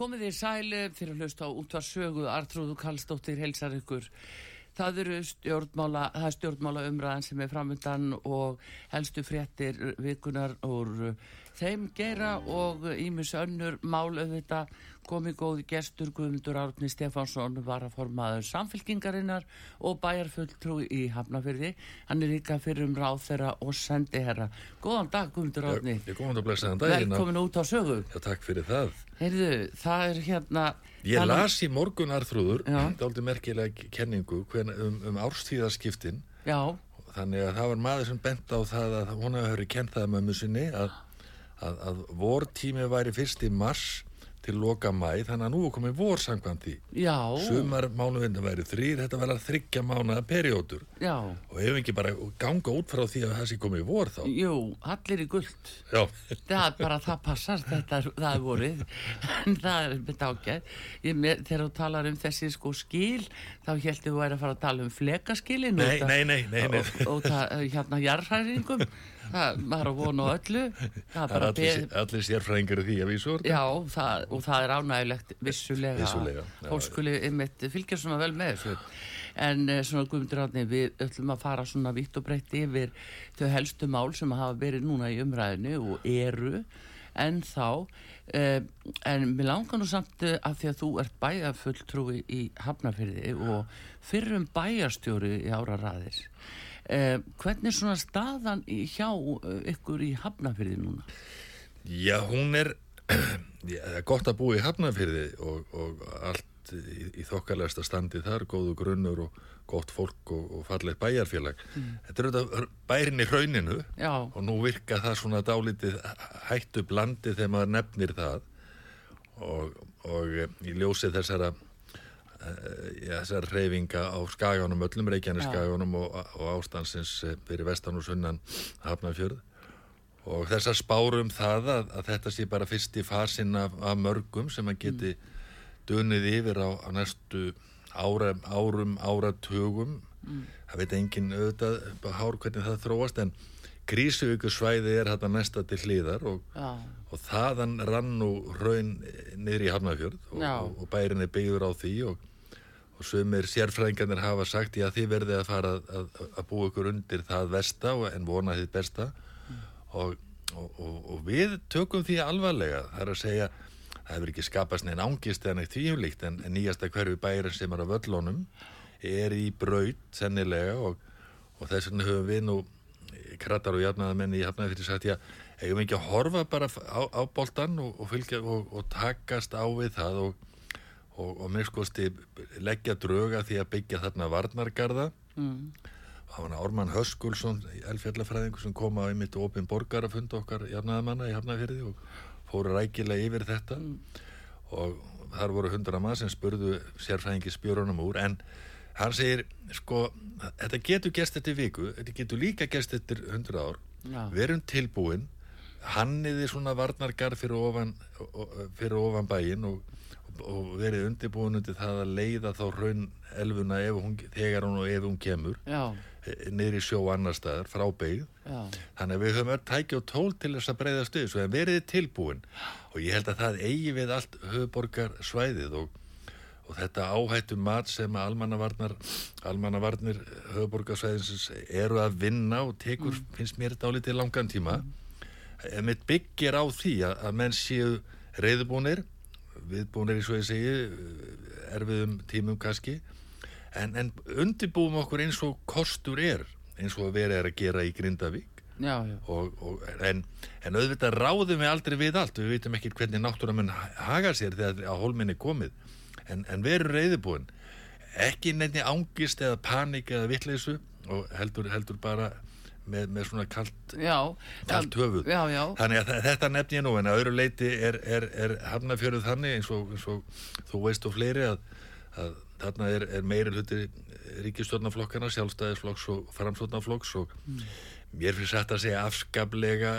Komið þið sæli fyrir að hlusta á útvarsögu Artrúðu Kallstóttir helsar ykkur. Það eru stjórnmála, það er stjórnmála umræðan sem er framöndan og helstu fréttir vikunar úr þeim gera og ímis önnur mál auðvitað komið góði gestur Guðmundur Árni Stefánsson var að formaður samfélkingarinnar og bæjarfulltrú í Hafnafyrði. Hann er líka fyrir um ráð þeirra og sendi herra. Góðan dag Guðmundur Árni. Ég komum að blæsa þann daginn. Velkomin út á sögu. Já, takk fyrir það. Heyrðu, það er hérna... Ég þannig... las í morgun Arþrúður, dálítið merkilega kenningu hvern, um, um árstíðaskiptin. Já. Þannig að það var maður sem bent á það að hún hefur kent það með musinni að, að, að vortími væri fyrst í mars til loka mæ, þannig að nú er því. Já. Sumar mánuvinna væri þrýr, þetta verða þryggja mánuða periódur. Já. Og ef ekki bara ganga út frá því að það sé komið vor þá. Jú, allir í gullt. Já. Það er bara, það passar, þetta, það er vorið, en það er mitt ágæð. Þegar þú talar um þessi sko skil, þá heldur þú væri að fara að tala um flekaskilin. Nei, nei, nei, nei, nei. Og, og, það, hérna, jarðhæringum. Það, er að vona á öllu. Það er allir, allir sérfræðingar því að vísur já það, og það er ánægilegt vissulega, vissulega fólk skuli ymitt fylgja svona vel með þessu. En svona Guðmundur Átni við öllum að fara svona vitt og breytt yfir þau helstu mál sem hafa verið núna í umræðinu og eru en þá. Eh, en mér langar nú samt að því að þú ert bæjarfulltrúi í Hafnafyrði og fyrrum bæjarstjóri í ára raðir Eh, hvernig er svona staðan hjá uh, ykkur í Hafnafyrði núna? Já, hún er já, gott að búa í Hafnafyrði og, og allt í, í þokkalegsta standi þar, góðu grunnur og gott fólk og, og fallið bæjarfélag. Mm. Þetta er auðvitað bærin í hrauninu já. og nú virka það svona dálítið hættu blandi þegar maður nefnir það og, og í ljósið þessara þessar reyfinga á skaganum, öllum reykjanisskaganum og, og ástansins fyrir vestan og sunnan Hafnarfjörð. Og þessar spárum það að, að þetta sé bara fyrst í fasin af, af mörgum sem að geti mm. dunið yfir á, á næstu ára, árum, áratugum. Mm. það veit engin auðvitað hár hvernig það þróast en Grísuvíkusvæði er þetta næsta til hlýðar og, og þaðan rann og raun niður í Hafnarfjörð og, og, og bærin er byggður á því og og sumir sérfræðingarnir hafa sagt já þið verðið að fara að, að, að búa ykkur undir það versta en vona þið besta mm. og, og, og, og við tökum því alvarlega það er að segja það hefur ekki skapast neina ángist eða neitt tvíumlíkt en, en nýjasta hverfi bærin sem er á völlónum er í braut sennilega og þess vegna höfum við nú krattar og jarnaðamenni í hafnaði fyrir sagt já eigum ekki að horfa bara á, á boltan og fylgja og takast á við það og og, og mér skoðsti leggja drauga því að byggja þarna varnargarða mm. það var Ármann Höskulsson elfjallafræðingur sem kom á einmitt opin borgar að funda okkar jarnaðamanna í Hafnafjörði og fóru rækilega yfir þetta mm. og þar voru hundra maður sem spurðu sérfræðingi spjórunum úr en hann segir sko þetta getur gæst eftir viku þetta getur líka gæst eftir hundra ár ja. verum tilbúin hanniði svona varnargarð fyrir ofan, fyrir ofan bæin og og verið undirbúin undir það að leiða þá raun elfuna hún, þegar hún og ef hún kemur Já. niður í sjó annar staðar frá beigð þannig að við höfum öll tæki og tól til þess að breyða stuð svo að verið tilbúin og ég held að það eigi við allt höfuborgar svæðið og, og þetta áhættu mat sem almannavarnar almannavarnir höfuborgarsvæðinsins eru að vinna og tekur mm. finnst mér þetta á litið langan tíma mm. mitt byggir á því að, að menn séu reyðbúnir viðbúinir í svo ég segi erfiðum tímum kannski. En, en undirbúum okkur eins og kostur er eins og verið er að gera í Grindavík. Já, já. Og, og, en, en auðvitað ráðum við aldrei við allt. Við veitum ekki hvernig náttúrulega mun haga sér þegar að hólminni komið. En, en veru reyðibúin ekki nefni ángist eða panik eða vittleysu og heldur, heldur bara með, með svona kalt Já, Kalt höfuð. Já, já, Þannig að þe- þetta nefn ég nú en að öðru leiti er, er, er hafnafjörðu þannig eins og, eins og þú veist og fleiri að, að þarna er, er meiri hluti ríkistjórnaflokkana, sjálfstæðisflokks og framstjórnaflokks og mér finnst þetta að segja afskaplega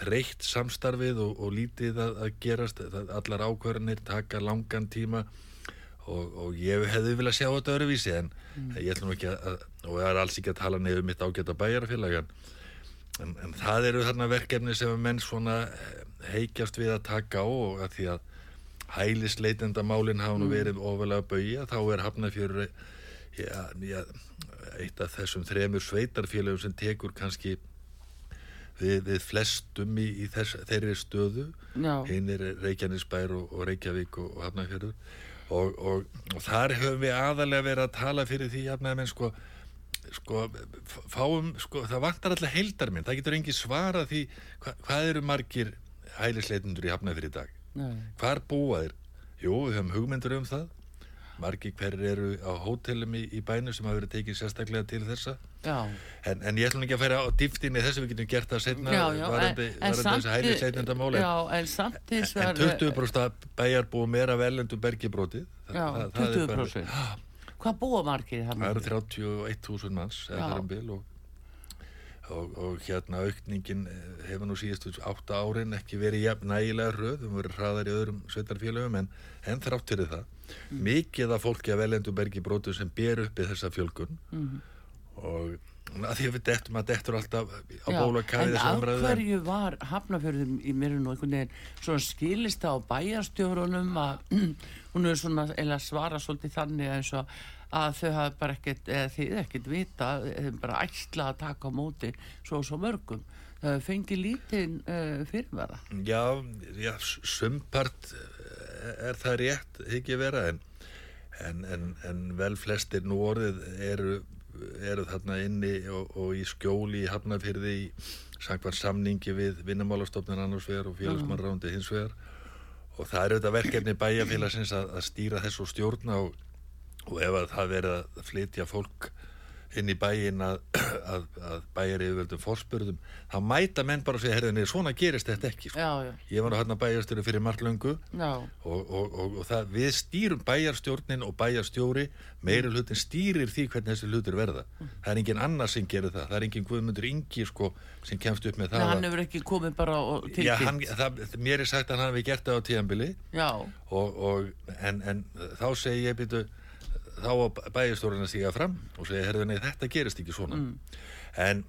þreytt samstarfið og, og lítið að, að gerast, allar ákvarðanir taka langan tíma og, og ég hefði viljað sjá þetta öruvísi en ég ætlum ekki að, og ég er alls ekki að tala nefnum mitt ágæta bæjarfélag en En, en það eru þarna verkefni sem menn svona eh, heikjast við að taka á og að því að hælisleitendamálin hafa nú verið ofalega bauja þá er hafnafjörur ja, ja, eitt af þessum þremur sveitarfélögum sem tekur kannski við, við flestum í, í þess, þeirri stöðu. Hinn er Reykjanesbær og, og Reykjavík og, og Hafnarfjörður og, og, og þar höfum við aðalega verið að tala fyrir því Hafnarmenn sko, sko f- fáum, sko, það vantar alltaf heildarminn, það getur engi svara því hva, hvað eru margir hælisleitundur í Hafnarfjörð í dag Nei. hvar búa þeir? Jú, við höfum hugmyndur um það margir hverjir eru á hótelum í, í bænu sem hafa verið tekið sérstaklega til þessa. En, en ég ætlum ekki að færa á dýftinni þessu við getum gert það setna já, já, varandi, varandi þessi hælisleitendamáli já, en samt hins En vegar 20% bæjarbúum er af ellendu bergibróti Já, 20%. Hvað búa margir Það eru 31.000 manns um bil og, og, og hérna aukningin eh, hefur nú síðustu 8 árin ekki verið jafn nægilega hröð, við verið hraðar í öðrum sveitarfélögum en, en þrátt fyrir það Mm. mikið af fólki af ellendu bergibróti sem ber uppi þessa fjölgun Mhm. og að því að við dettum að dettur alltaf á bóla kæði en þessu af umræðu en- hverju var hafnafjörðum í mér nú einhvern veginn svona skilist á bæjarstjórunum að hún er svona eða svara svolítið þannig eins og að þau hafa bara ekkert, eða þið ekkert vita þeim bara ætla að taka á móti svo og svo mörgum. Það fengi lítinn uh, fyrirvara. Já, já, sumpart eh, er það rétt ekki vera en, en, en, en vel flestir nú orðið eru, eru þarna inni og, og í skjóli í Hafnarfyrði í samkvæmt samningi við vinnumálastofnun annars vegar og félagsmannrándi hins vegar. Og það eru þetta verkefni bæjarfélagsins að, að stýra þessu stjórna og, og ef að það verið að flytja fólk inn í bæin að, að, að bæjar yfirvöldum forspurðum þá mæta menn bara að segja, herðinni, svona gerist þetta ekki sko. já, já, Ég var nú hérna bæjarstjóri fyrir margt löngu og, og, og, og það, við stýrum bæjarstjórnin og bæjarstjóri meiri hlutin stýrir því hvernig þessi hlutur verða. Það er engin annar sem gerir það. Það er engin Guðmundur Ingi sko, sem kemst upp með Nei, það. hann að- hefur ekki komið bara hann, tilkynnt það, mér er sagt að hann hafi gert það á og, en, en þá segi ég byrju þá á bæjarstjórnin að stíga fram og segja, herðu, nei, þetta gerist ekki svona. En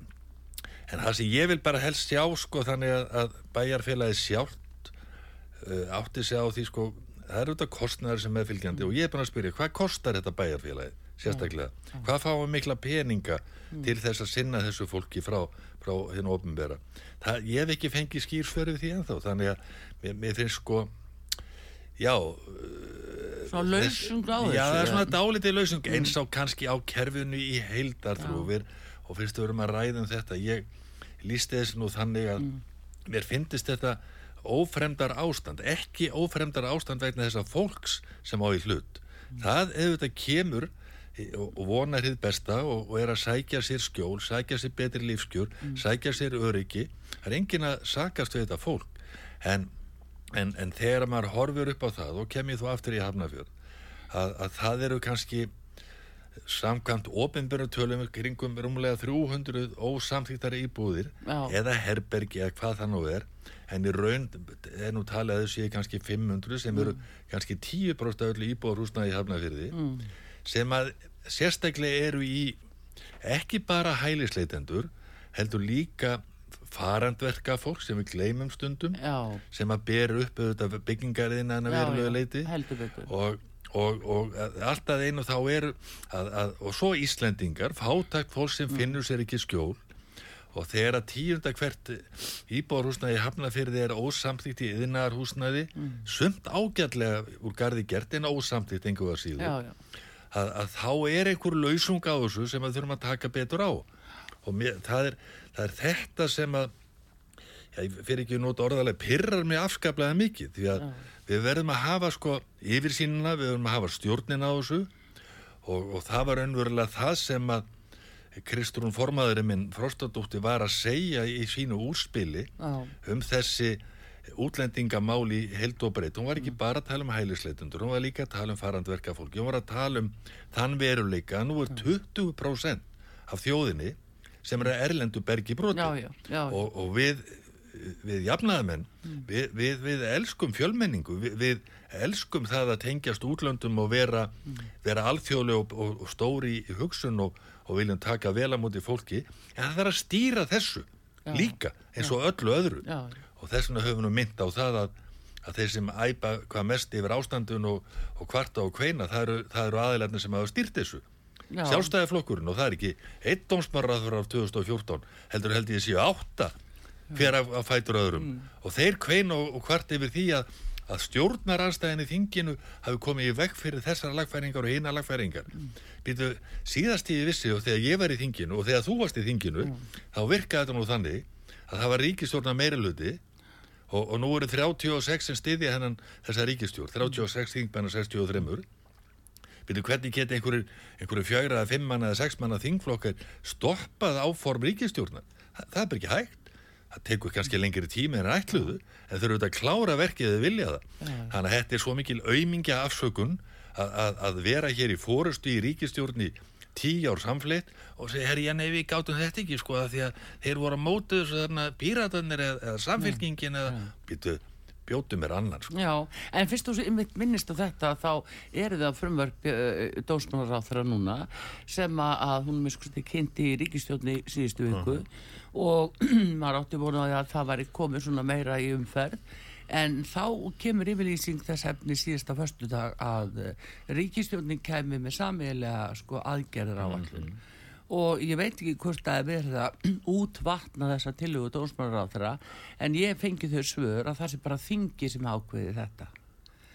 En það sem ég vil bara helst sjá sko þannig að, að bæjarfélagi sjálft uh, átti sig á því sko það eru þetta kostnæður sem er fylgjandi og ég er búin að spyrja hvað kostar þetta bæjarfélagi sérstaklega, hvað fáum mikla peninga til þess að sinna þessu fólki frá, frá þinn ofnbera það, ég hef ekki fengið skýrsförið því ennþá þannig að mér, mér finnst sko já svona lausung á þessu Já, það er svona eða? dálítið lausung eins á kannski á kerfinu í heildartrúfir og fyrst við erum að ræða um þetta. Ég lísti þessu nú þannig að mér finnist þetta ófremdar ástand, ekki ófremdar ástand vegna þess að fólks sem á í hlut. Það ef þetta kemur og vonar hið besta og, og er að sækja sér skjól, sækja sér betri lífskjör sækja sér öryggi. Það er engin að sakast við þetta fólk. En En, en þegar maður horfur upp á það og kem ég þú aftur í Hafnafjörð að, að það eru kannski samkvæmt ofinbjörnum tölum kringum rúmlega 300 ósamþýttari íbúðir Já. eða herbergi eða hvað það nú er. En í raun er nú talið að þau séu kannski 500 sem eru kannski 10% af öllu íbúðarhúsnaði í Hafnafjörði sem að sérstaklega eru í ekki bara hælisleitendur heldur líka farandverka fólk sem við gleymum stundum já, sem að bera upp auðvitað byggingariðina en að já, leiti og, og, og alltaf einu þá eru að, að, og svo Íslendingar fátækt fólk sem finnur sér ekki skjól. Og þegar að tíunda hvert íbúarhúsnaði hafnafyrði er ósamþýtt í yðinarhúsnaði sumt ágætlega úr garði gert en ósamþýtt einhverja síður. Já, já, að, að þá er einhver lausung á þessu sem við þurfum að taka betur á. Og mér, það, er, það er þetta sem að ég fyrir ekki að nota orðalega, pyrrar mig afskaplega mikið því að við verðum að hafa sko yfirsýnina, við verðum að hafa stjórnin á þessu og, og það var önverulega það sem að Kristrún formaðurinn minn Frostadóttir var að segja í sínu úrspili Já. um þessi útlendingamál í held og breytt. Hún var ekki bara að tala um hælisleitundur, hún var líka að tala um farandverkafólki, hún var að tala um þann veruleika nú er 20% af þjóðinni sem eru að erlendu bergi broti. Já, já, já. og, og við við jafnaðamenn, við, við, við elskum fjölmenningu, við, við elskum það að tengjast útlöndum og vera, vera alþjóðlega og, og, og stóri í hugsun og, og viljum taka vel á móti fólki, en það er að stýra þessu Já. líka, eins og öllu öðru. Já. og þess vegna höfum við mynd á það að, að þeir sem æpa hvað mest yfir ástandun og, og kvarta og kveina, það eru, eru aðilarnir sem hafa stýrt þessu Já. sjálfstæðaflokkurinn og það er ekki einn dómsmarraður af 2014 heldur held ég séu átta hver af fætur öðrum. Og þeir kvein og, og hvart yfir því að, að stjórnaranstæðin í þinginu hafi komið í vekk fyrir þessar lagfæringar og hina lagfæringar. Mm. Býtu, síðast ég vissi og þegar ég var í þinginu og þegar þú varst í þinginu þá virkaði þetta nú þannig að það var ríkistjórna meiriluti og, og nú eru 36 sem styðja hennan þessa ríkistjórn, 36 þingmennar 63 Býtu, hvernig geti einhverju, einhverju fjögra eða fimm manna eða sex manna þingflokkar stoppað áform ríkistjórnar? Það, það er bara ekki hægt. Það tekur kannski lengri tími en ætluðu, en þau eru auðvitað að klára verkið eða vilja það. Þannig að þetta er svo mikil auðmingja afsökun að, að, að vera hér í fórustu í ríkistjórni tíu ár samfleitt og segja, herri, já, nei, við gátum þetta ekki, sko, að því að þeir voru að móta þessu þarna píratarnir eða, eða samfélkingin eða, býtu, bjótu mér annan, sko. Já, en fyrst einmitt minnist á þetta þá eru það frumvörp uh, dósmálaráþra núna sem að, hún miskusti kynnti í ríkistjórni síðustu viku og maður átti búin að það væri komið svona meira í umferð. En þá kemur yfirlýsing þess efni síðasta föstudag að uh, ríkistjórnin kemi með samiðilega sko aðgerðar áallun og ég veit ekki hvort það er að útvatna þessa tillögu dómsmálaráþra en ég fengi þau svör að það sé bara þingi sem ákveði þetta.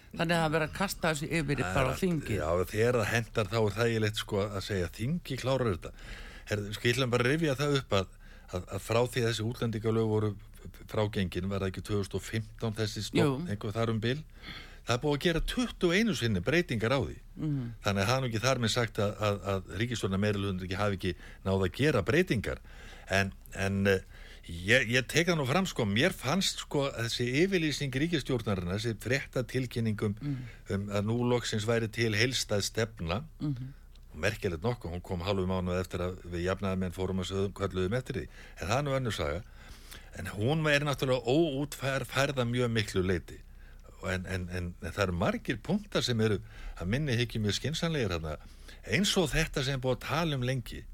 Þannig að það verið að kasta þessu yfir bara þingi Já, þegar það hendar þá er þægilegt sko að segja þingi klárar þetta. Her, sko, ég ætla bara að rifja það upp að, að, að frá því að þessi útlendingalög voru frágengin, var það ekki 2015 þessi stopp, einhver þar um bil það er búið að gera 21 sinni breytingar á því. Mhm. þannig að það er nú ekki þar með sagt að, að, að ríkistofna meirulundur ekki hafi ekki náð að gera breytingar. En, en eh, ég, ég tek það nú fram sko, mér fannst sko þessi yfirlýsing ríkistjórnarinn þessi frétta tilkynningum um að nú loksins væri til heilstað stefna. Og merkilegt nokkuð, hún kom halvu mánuð eftir að við jafnaðum en fórum að sögum kvölluðum eftir því, en það er nú önnur saga. En hún er náttúrulega óútfærða mjög miklu leiti en, en, en, það eru margir punktar sem eru að minni hikki mjög skinsanlegir þarna. Eins og þetta sem er búið að tala um lengi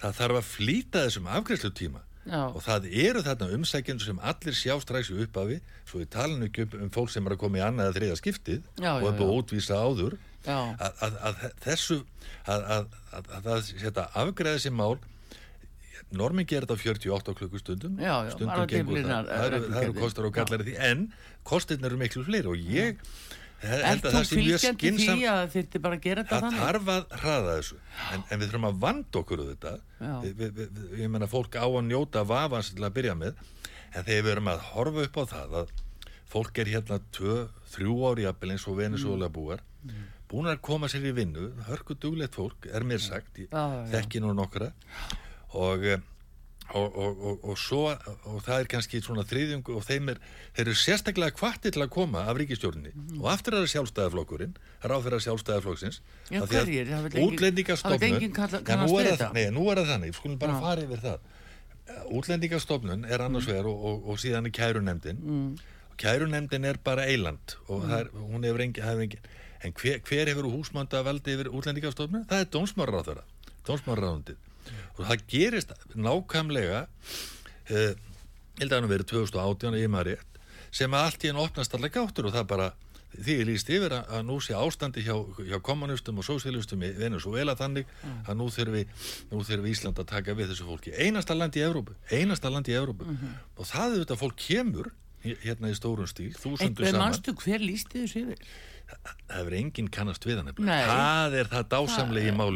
það þarf að flýta þessum afgreiðslutíma. Já. og það eru þarna umsækjendur sem allir sjá strax í upphafi svo við talum ekki um, um fólk sem er að koma í annað eða þriða skiptið Já, og er búið að útvísa áður. Að, að, að þessu að, að, að, að normin gerir þetta á 48 klukkustundum. Já, já, stundum gengur það. það eru, það eru kostar og gallar því en kostirn eru miklu fleiri og ég held að það sé mjög skynsam það þarf að hraða þessu. En, en við þurfum að vanda okkur á þetta Já. við, við, við, ég menna fólk á að njóta vafans til að byrja með. En þegar við erum að horfa upp á það að fólk er hérna tvö, þrjú ári jafnvel eins og Venezuela búar búin að koma sér í vinnu hörku duglegt fólk, er mér sagt ég Já, já. þekki nú nokkra og eh, og, og, og, og svo og það er kannski svona þriðjung og þeim er, þeir eru sérstaklega kvatti til að koma af ríkistjórninni og aftur er það sjálfstæðaflokkurinn ráð fyrir að sjálfstæðaflokksins Já, hverjir? Útlendingastofnun nú er það- þetta. nei, nú er það þannig, skulum bara Já. fara yfir það útlendingastofnun er annars Mm. vegar og, og, og síðan er kærunemdin mm. kærunemdin er bara eiland og Mm. er, hún hefur engin, hefur engin en hver, hver hefur húsmanda valdi yfir útlendingastofnun? Það er dómsmáraráðara dómsmáraráðundið og það gerist nákvæmlega uh, held að hann verið 2018 í maður rétt sem að allt í enn opnast allar gáttur og það bara því er líst yfir að, að nú sé ástandi hjá, hjá kommunistum og sósíalistum í Venezuela þannig að nú nú þurfi Ísland að taka við þessu fólki. Einasta land í einasta land í Evrópu. Og það er þetta fólk kemur hérna í stórum stíl, þúsundu saman. manstu hver lísti þessu yfir? það hefur enginn kannast við hann það er það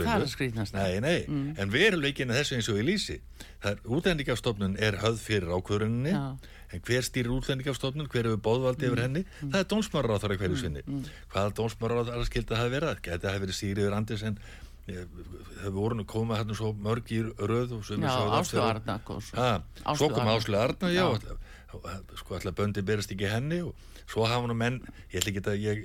Það- það nei, nei, Mm. en veruleikin er þessu eins og í það er útlendingafstofnun er höfð fyrir ákvöruninni Já. Mm. en hver stýrir útlendingafstofnun, hver hefur bóðvaldi yfir henni, það er þar hverju sinni. hvaða dónsmárar á þar skildi það vera geti það verið Sigriður Andersen? Þau voru nú koma hérna svo mörg í röð Já, aftur- Arna svo. Kom. Áslu Arna, já, sko alltaf böndi berist ekki henni og svo hafa nú menn, ég ætla ekki að ég,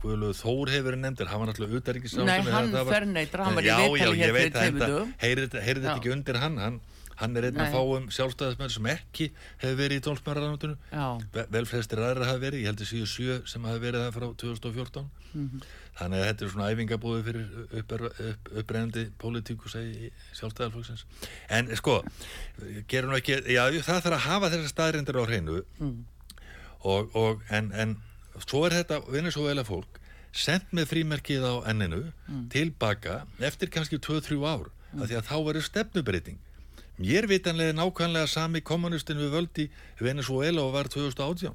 Guðlu Þór hefur nefndir, hann var alltaf utarikis Nei, hann ferneitar, hann var í viðtali hér fyrir að dögum. heyrið þetta ekki undir hann, hann, hann er einn að fáum sjálfstæðismenn sem ekki hefur verið í dómsmæraðanundinu, Já. vel flestir aðra hafa verið, ég held að síðu sjö sem hafa verið það frá 2014, Mhm. Þannig að þetta er svona æfingabúði fyrir upp, upp, upprennandi pólitíkus í sjálfstæðarflokksins. En sko, gerum nú ekki, já, það þarf að hafa þessar staðrindir á hreinu Mm. og, og en, en svo er þetta Venezuela fólk sendt með frímerkið á enninu Mm. tilbaka eftir kannski 2-3 ár af því að þá verður stefnubreiting mér vitanlega nákvæmlega sami kommunistin við völdi Venezuela og var 2018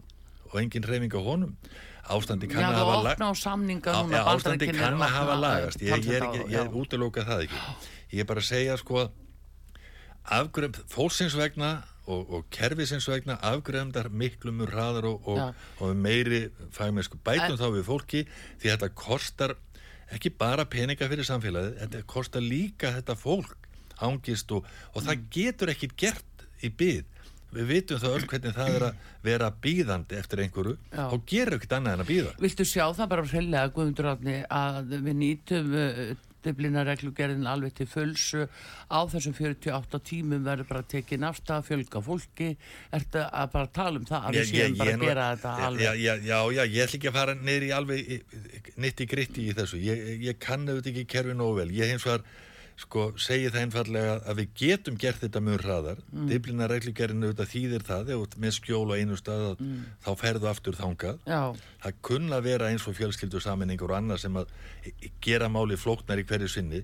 og engin reyfing á honum ástandi kann að hafa já, ástandi kann að hafa lagast. Ég, er ekki, ég já. útilóka það ekki. Ég er bara að segja sko afgrönd, fólksins vegna og, og kerfisins vegna afgröndar miklu mjög hraðar og, og, og meiri fagmennsku. Bætum En- þá við fólki því þetta kostar ekki bara peninga fyrir samfélagið, þetta kostar líka þetta fólk ángist og, og það Mm. getur ekkit gert í byð við vitum það öll hvernig það er að vera býðandi eftir einhverju Já. og gerur ekkit annað en að býða Viltu sjá það bara hreinlega Guðmundur Átni að við nýtum uh, Dublinareglugerðin alveg til fulls uh, á þessum 48 tímum verður bara tekin afstæða fjölga fólki. Ertu að bara tala um það að við séum bara að gera þetta alveg? já, já, já, já, ég ætla ekki að fara í alveg nitti gritti í þessu. Ég, ég kann auðvitað ekki kerfi nógu vel. Ég hins vegar sko segi það einfallega að við getum gert þetta mjög hraðar. Mm. Dyblina reglugerinn auðvitað þýðir það. Með skjól á einu stað mm. þá ferðu aftur þangað. Já, það kunna vera eins og fjölskyldu saminningur og annað sem að gera máli flóknar í hverju sinni.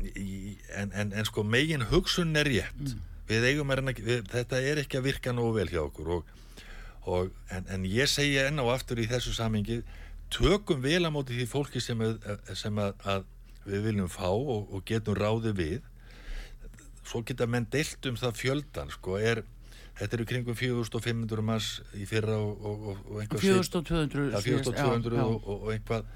Í, en, en, en sko megin hugsun er rétt. Við eigum er, við, þetta er ekki að virka nógu vel hjá okkur og, og, en, en ég segi enn á aftur í þessu samingi tökum vel á móti því fólki sem, að, sem að, að við viljum fá og, og getum ráði við. Svo geta menn deilt um það fjöldan sko er Þetta eru kringum 4500 manns í fyrra og, og, og, einhvað svip- 4200 Ja, síðast, 4200 já, og, einhvað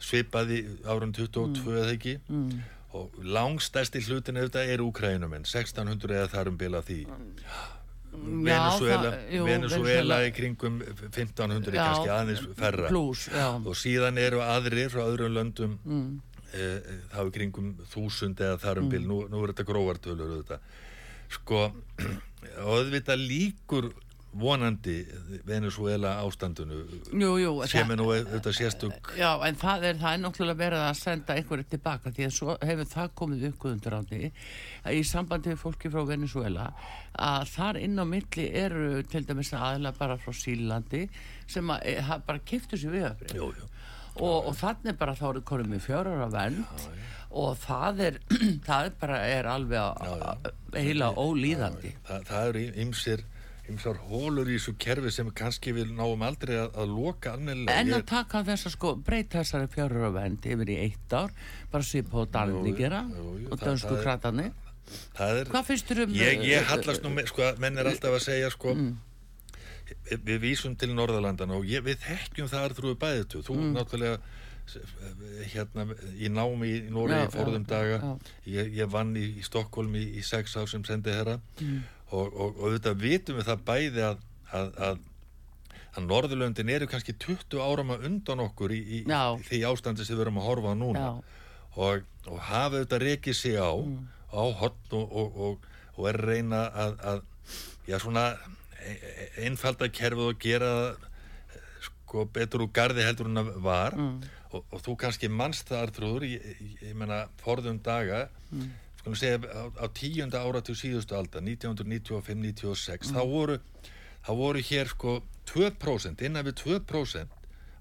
svipaði árun 22 eða ekki. Mm. og langstæsti hlutin auðvitað er Úkrænumenn 1600 eða þar um bila því. Venezuela, það- jú, Venezuela í kringum 1500 Já, kannski aðeins ferra Plus, já. Og síðan eru aðrir frá öðrum löndum Mm. E, þá er kringum þúsund eða þar um bil, nú, nú er þetta gróvartölur auðvitað. Sko og auðvitað líkur vonandi Venezuela ástandinu. Jú, jú, sem er nú auðvitað sérstök Já, en það er, það er náttúrulega verið að senda einhverju tilbaka því að svo hefur það komið upp guðundur áni í sambandi við fólki frá Venezuela að þar inn á milli eru til dæmis aðla bara frá Sílandi sem að, e, ha- bara kiftu sér við öfri. Jú, jú. Og, og þannig bara þá eru konum með fjórar af vernd. Og það er, það er bara er alveg að- Já, já. að- heila ólíðandi. Þa, það eru ymsir ymsar hólur í þessu kerfi sem kannski við náum aldrei að, að loka almennilega En að Ég- taka þess að sko breyta þessari fjórar af vernd yfir í eitt ár bara svipa á Danni Jú, gera jú, jú, og dönsku er, Hvað finnst þér um ég, ég uh, hallast nú með, sko, menn er alltaf að segja sko Mm. Við, vísum til Norðalandana og ég, við þekkjum það Arþrúi bæðitu, þú Mm. náttúrulega hérna í námi í Nóri í forðum já, daga. ég, ég vann í, í Stokkólm í, í sex ár sem sendi herra Mm. og, og, og auðvitað vitum við það bæði að, að, að að Norðurlöndin eru kannski 20 áram að undan okkur í, því ástandi sem við erum að horfa á núna. Og, og hafa auðvitað rekið sig á Mm. á hotn og, og, og, og er reyna að, að já svona einfalda kerfið og gera það, sko betur úr gardi heldur en að var Mm. og, og þú kannski mannst það Artrúður ég, ég, menna forðum daga Mm. skulum segja á, á tíunda ára til síðustu alda 1995-96 Mm. þá voru þá voru hér sko 2% innan við 2%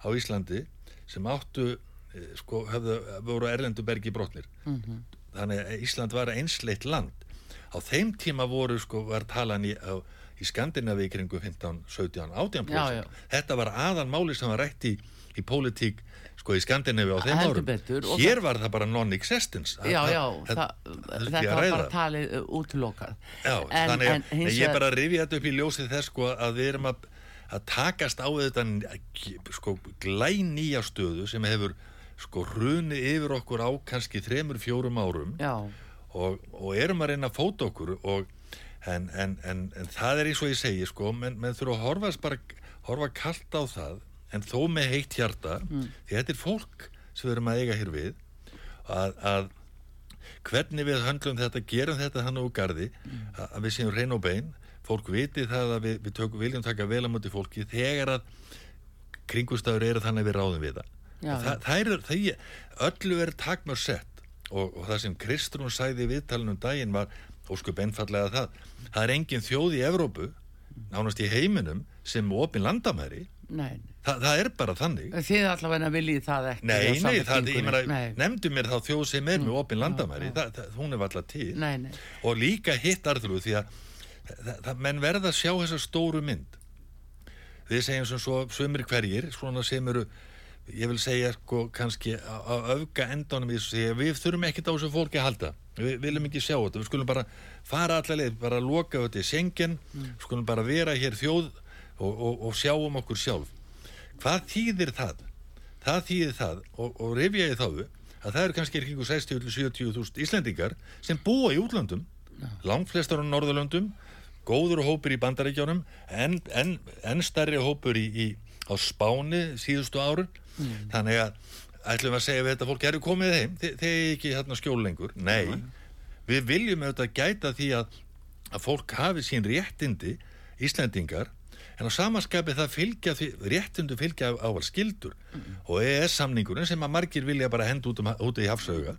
á Íslandi sem áttu eh, sko höfðu, voru erlendubergi brotnir Mhm. þannig að Ísland var einsleitt land á þeim tíma voru sko var talan í, á, í Skandinavíu kringu 15, 17, 18 Já, já. þetta var aðan máli sem var rætt í, í pólitík sko í Skandinavíu á þeim Heldur árum. betur, hér var það bara non-existence. Já, Það- það- það, það þetta að var bara talið uh, útlokað. Að ég vegar- bara rifja þetta upp í ljósið þess sko að við erum að, að takast á þetta sko glænýja stöðu sem hefur sko hruni yfir okkur á kannski þremur, fjórum árum. Já, og, og erum að reyna að fóta okkur og, en, en, en, en það er eins og ég segi sko, menn, menn þurfa að horfast bara horfa kallt á það en þó með heitt hjarta því þetta er fólk sem við erum að eiga hér við að, að hvernig við höndlum þetta, gerum þetta þannig úr gardi að, að við séum reyn og bein fólk viti það að við, við tök, viljum taka vel á móti fólki þegar að kringustafur eru þannig að við ráðum við það. Já, Og það, það er, það, öllu er takmör sett. Og, og það sem Kristrún sæði í viðtalinu um daginn var óskup einfallega það. Það er engin þjóð í Evrópu nánast í heiminum sem opin landamæri. Þa, það er bara þannig. Þið allavega viljið það ekki. Nei, nei, það, Nei, nefndu mér þá þjóð sem er með opin landamæri, það, það, hún er alltaf til. Nei, nei. og líka hitt arðlu því að menn verða að sjá þessa stóru mynd. Við segjum sem svo sömur hverjir, svona sem eru ég vil segja sko kannski á öfga endanum í þessu að við þurfum ekkert á þessu fólki að halda við viljum ekki sjá þetta, við skulum bara fara allaveg, bara loka þetta í sengen skulum bara vera hér þjóð og, og, og sjáum okkur sjálf. Hvað þýðir það? það þýðir það og, og rifja ég þáðu að það eru kannski kringu 60-70.000 Íslendingar sem búa í útlandum langt flestar á Norðurlöndum góður hópur í bandaríkjónum en, en, en stærri hópur í, í, á Spáni síðustu árun þannig að ætlum við að segja við þetta fólk eru komið heim, þe þeir eru ekki hérna skjól lengur nei, við viljum auðvitað gæta því að, að fólk hafi sín réttindi Íslendingar en á samaskapi það fylgja því, réttindu fylgja ával skildur og EES-samningurinn sem að margir vilja bara henda út, um, út í hafsauga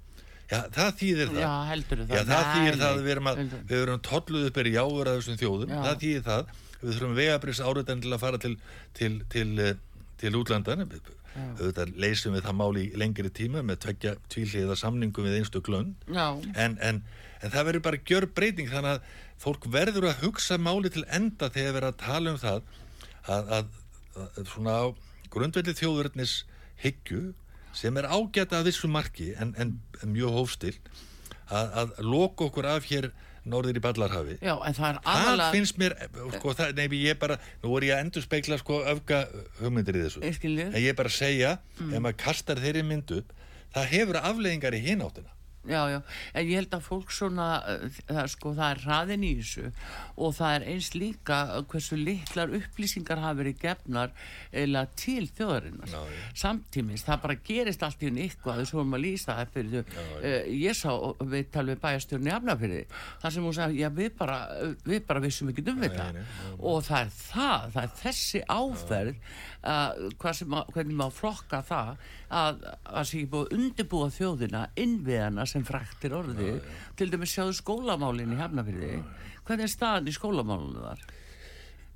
já, það þýðir það Já, heldur það. Já, það Nei, þýðir það að við erum, að, heldur. við erum tolluð upp er í áður að þessum þjóðum, Já. það þýðir það við þurfum vegabrís áriðan til að fara til til, til, eh, til útlandan auðvitað leysum við það mál í lengri tíma með tvekja tvíliða samningum við einstu glönd en, en, en það verður bara gjör breyting þannig að fólk verður að hugsa máli til enda þegar verður að tala um það að, að, að svona á grundvelli þjóðurnis hyggju sem er ágæta að vissu marki en, en mjög hófstil að, að loka okkur af hér norður í Ballarhafi. Já, en það er það aðalega... finnst mér sko, það, nei, ég bara, nú er ég að endur speikla sko öfga hugmyndir í þessu. Ég skil þig. en ég bara segja, ef maður kastar þeirri mynd upp það hefur afleðingar í hináttina Já, já, en ég held að fólk svona, uh, það, sko, það er hraðin í þessu og það er eins líka hversu litlar upplýsingar hafa verið gefnar eða til þjóðarinnar. Samtímis, það bara gerist allt í hún eitthvað, þess að maður lýsa það fyrir þau. Uh, ég sá, við talum við bæjastjórn í Afnafyrði, þar sem hún sagði, já, við bara, við bara vissum ekki um þetta. Og það er það, það er þessi áferð, uh, hvernig maður flokka það, að það sé ekki búið undirbúa þjóðina innviðana sem fræktir orði til dæmis sjáðu skólamálinn í Hafnafyrði hvernig er staðan í skólamálinu þar?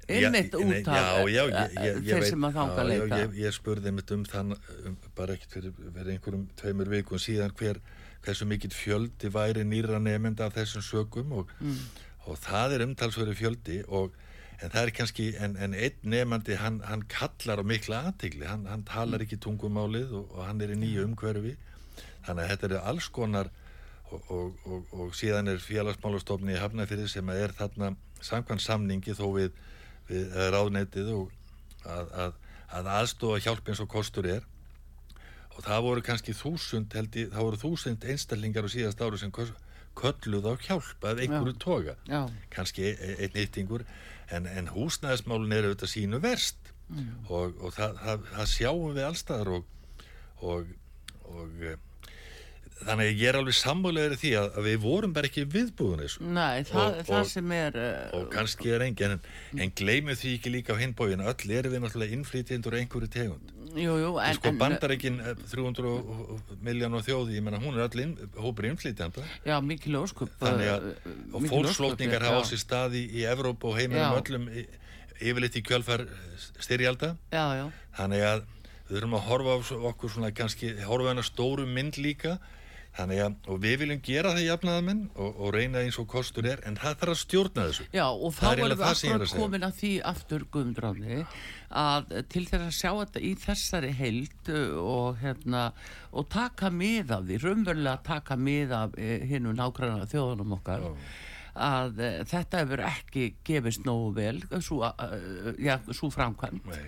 Einmitt Já, út af já, já, þeir sem að já, já, leita? ég, ég spurði mitt um þann um, bara ekkert fyrir, fyrir einhverjum tveimur vikum síðan hver, hversu mikill fjöldi væri nýra nefnda af þessum sökum og, Mm. og það er umtalsverið fjöldi og en það er kannski, en, en einn nefnandi hann, hann kallar á mikla aðtigli hann, hann talar ekki tungumálið og, og hann er í nýju umhverfi þannig að þetta eru alls konar og, og, og, og síðan er félagsmálastofni í Hafnafyrði sem er þarna samkvæmt samningi þó við, við eh, ráðnetið og að, að, að aðstofa hjálp eins og kostur er. Og það voru kannski þúsund held ég, það voru þúsund einstaklingar á síðast ári sem kölluð á hjálp af einhverju Já. toga. Já, kannski e- einn yttingur en, en húsnæðismálun eru auðvitað sínu verst. Og, og það, það, það sjáum við allstaðar og, og, og e, þannig að ég er alveg sammálegur í því að, að við vorum bara ekki viðbúðun þessu. Nei, það, Og- það og- sem er uh, og kannski er engin en, en gleymið því ekki líka á hinbógin öll erum við náttúrulega innflytjendur á einhverju tegund. Jú, jú, en, sko en bandaríkin 300 miljón og þjóði, ég menna hún er öll inn, hópur innflytjenda. Já, mikil óskup þannig að mikil fólkslótningar ósköp, hafa á sér staði í Evrópu og heiminum öllum yfirleitt í kjölfar styrjalda. Já, já, þannig að við þurfum að horfa á okkur svona kannski horfa hana stóru mynd líka Þannig að, og við viljum gera það jafnaðamenn og, og reyna eins og kostur er, en það þarf að stjórna þessu. Já, og þá er erum við akkurat komin að því aftur guðumdráni að til þess að sjá þetta í þessari heild uh, og hérna og taka mið af því, raunverulega taka mið af uh, hinnu nákvæmlega þjóðunum okkar að uh, þetta hefur ekki gefist nógu vel svo, uh, já, svo framkvæmt Nei.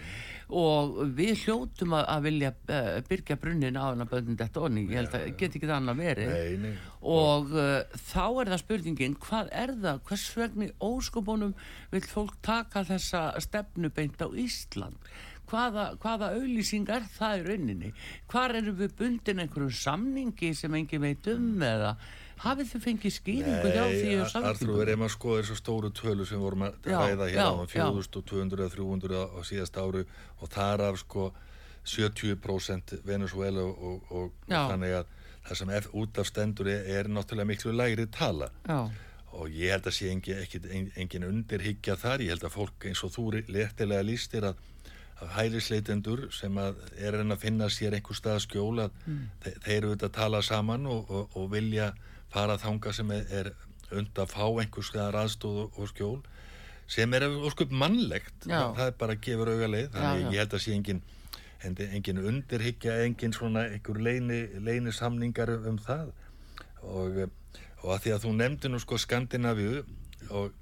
Og við hljótum að, að vilja uh, byrja brunnin á hana böndin þetta onni, ég held að get ekki það annað verið. Nei, nei. og uh, þá er það spurningin hvað er það, hvers vegna í óskopunum vil fólk taka þessa stefnu beint á Ísland? Hvaða, hvaða auðlýsing er það í rauninni? Hvar eru við bundin einhverjum samningi sem engin veit um eða hafið þið fengið skýringu hjá því Nei, og Arþrú, samfélgum er maður skoðir svo stóru tölu sem vorum að Já, ræða hérna á já. 4200 eða 300 á, síðast áru og þar af sko 70% Venezuela og, og, og þannig að það sem út af stendur er, er náttúrulega miklu lægri tala. Já, og ég held að sé engin, ekki, engin undirhyggja þar, ég held að fólk eins og þú léttilega lístir að, að hælisleitendur sem að er enn að finna sér einhver stað skjól að Mm. þe þeir eru auðvitað að tala saman og, og, og vilja fara þanga sem er, und að fá einhver staðar aðstóð og, skjól sem er óskup mannlegt. Það, það er bara að gefa auga leið. Þannig Já, já. ég held að sé engin engin, undirhyggja, engin svona einhver leini, leini samningar um það. Og, og að því að þú nefndi nú sko Skandinavíu og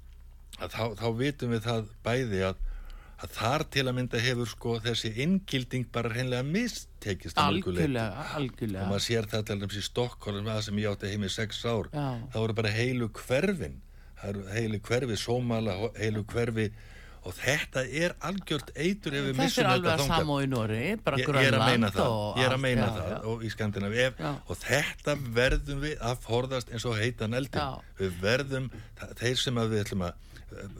að þá, þá vitum við það bæði að, að þar til að mynda hefur sko þessi inngilding bara hreinlega mistekist að leyti. algjörlega og algjörlega maður sér það til dæmis í Stokkólum það sem ég átti heim í sex ár Já. það voru bara heilu hverfin heilu hverfi, sómala heilu hverfi og þetta er algjört eitur ef við þetta missum er alveg þetta að þangað sama og í Nóri ég, ég er að meina það, er að meina já, það já. og í Skandinavi og þetta verðum við að forðast eins og heitan eldin Já. við verðum, þeir sem að við ætlum að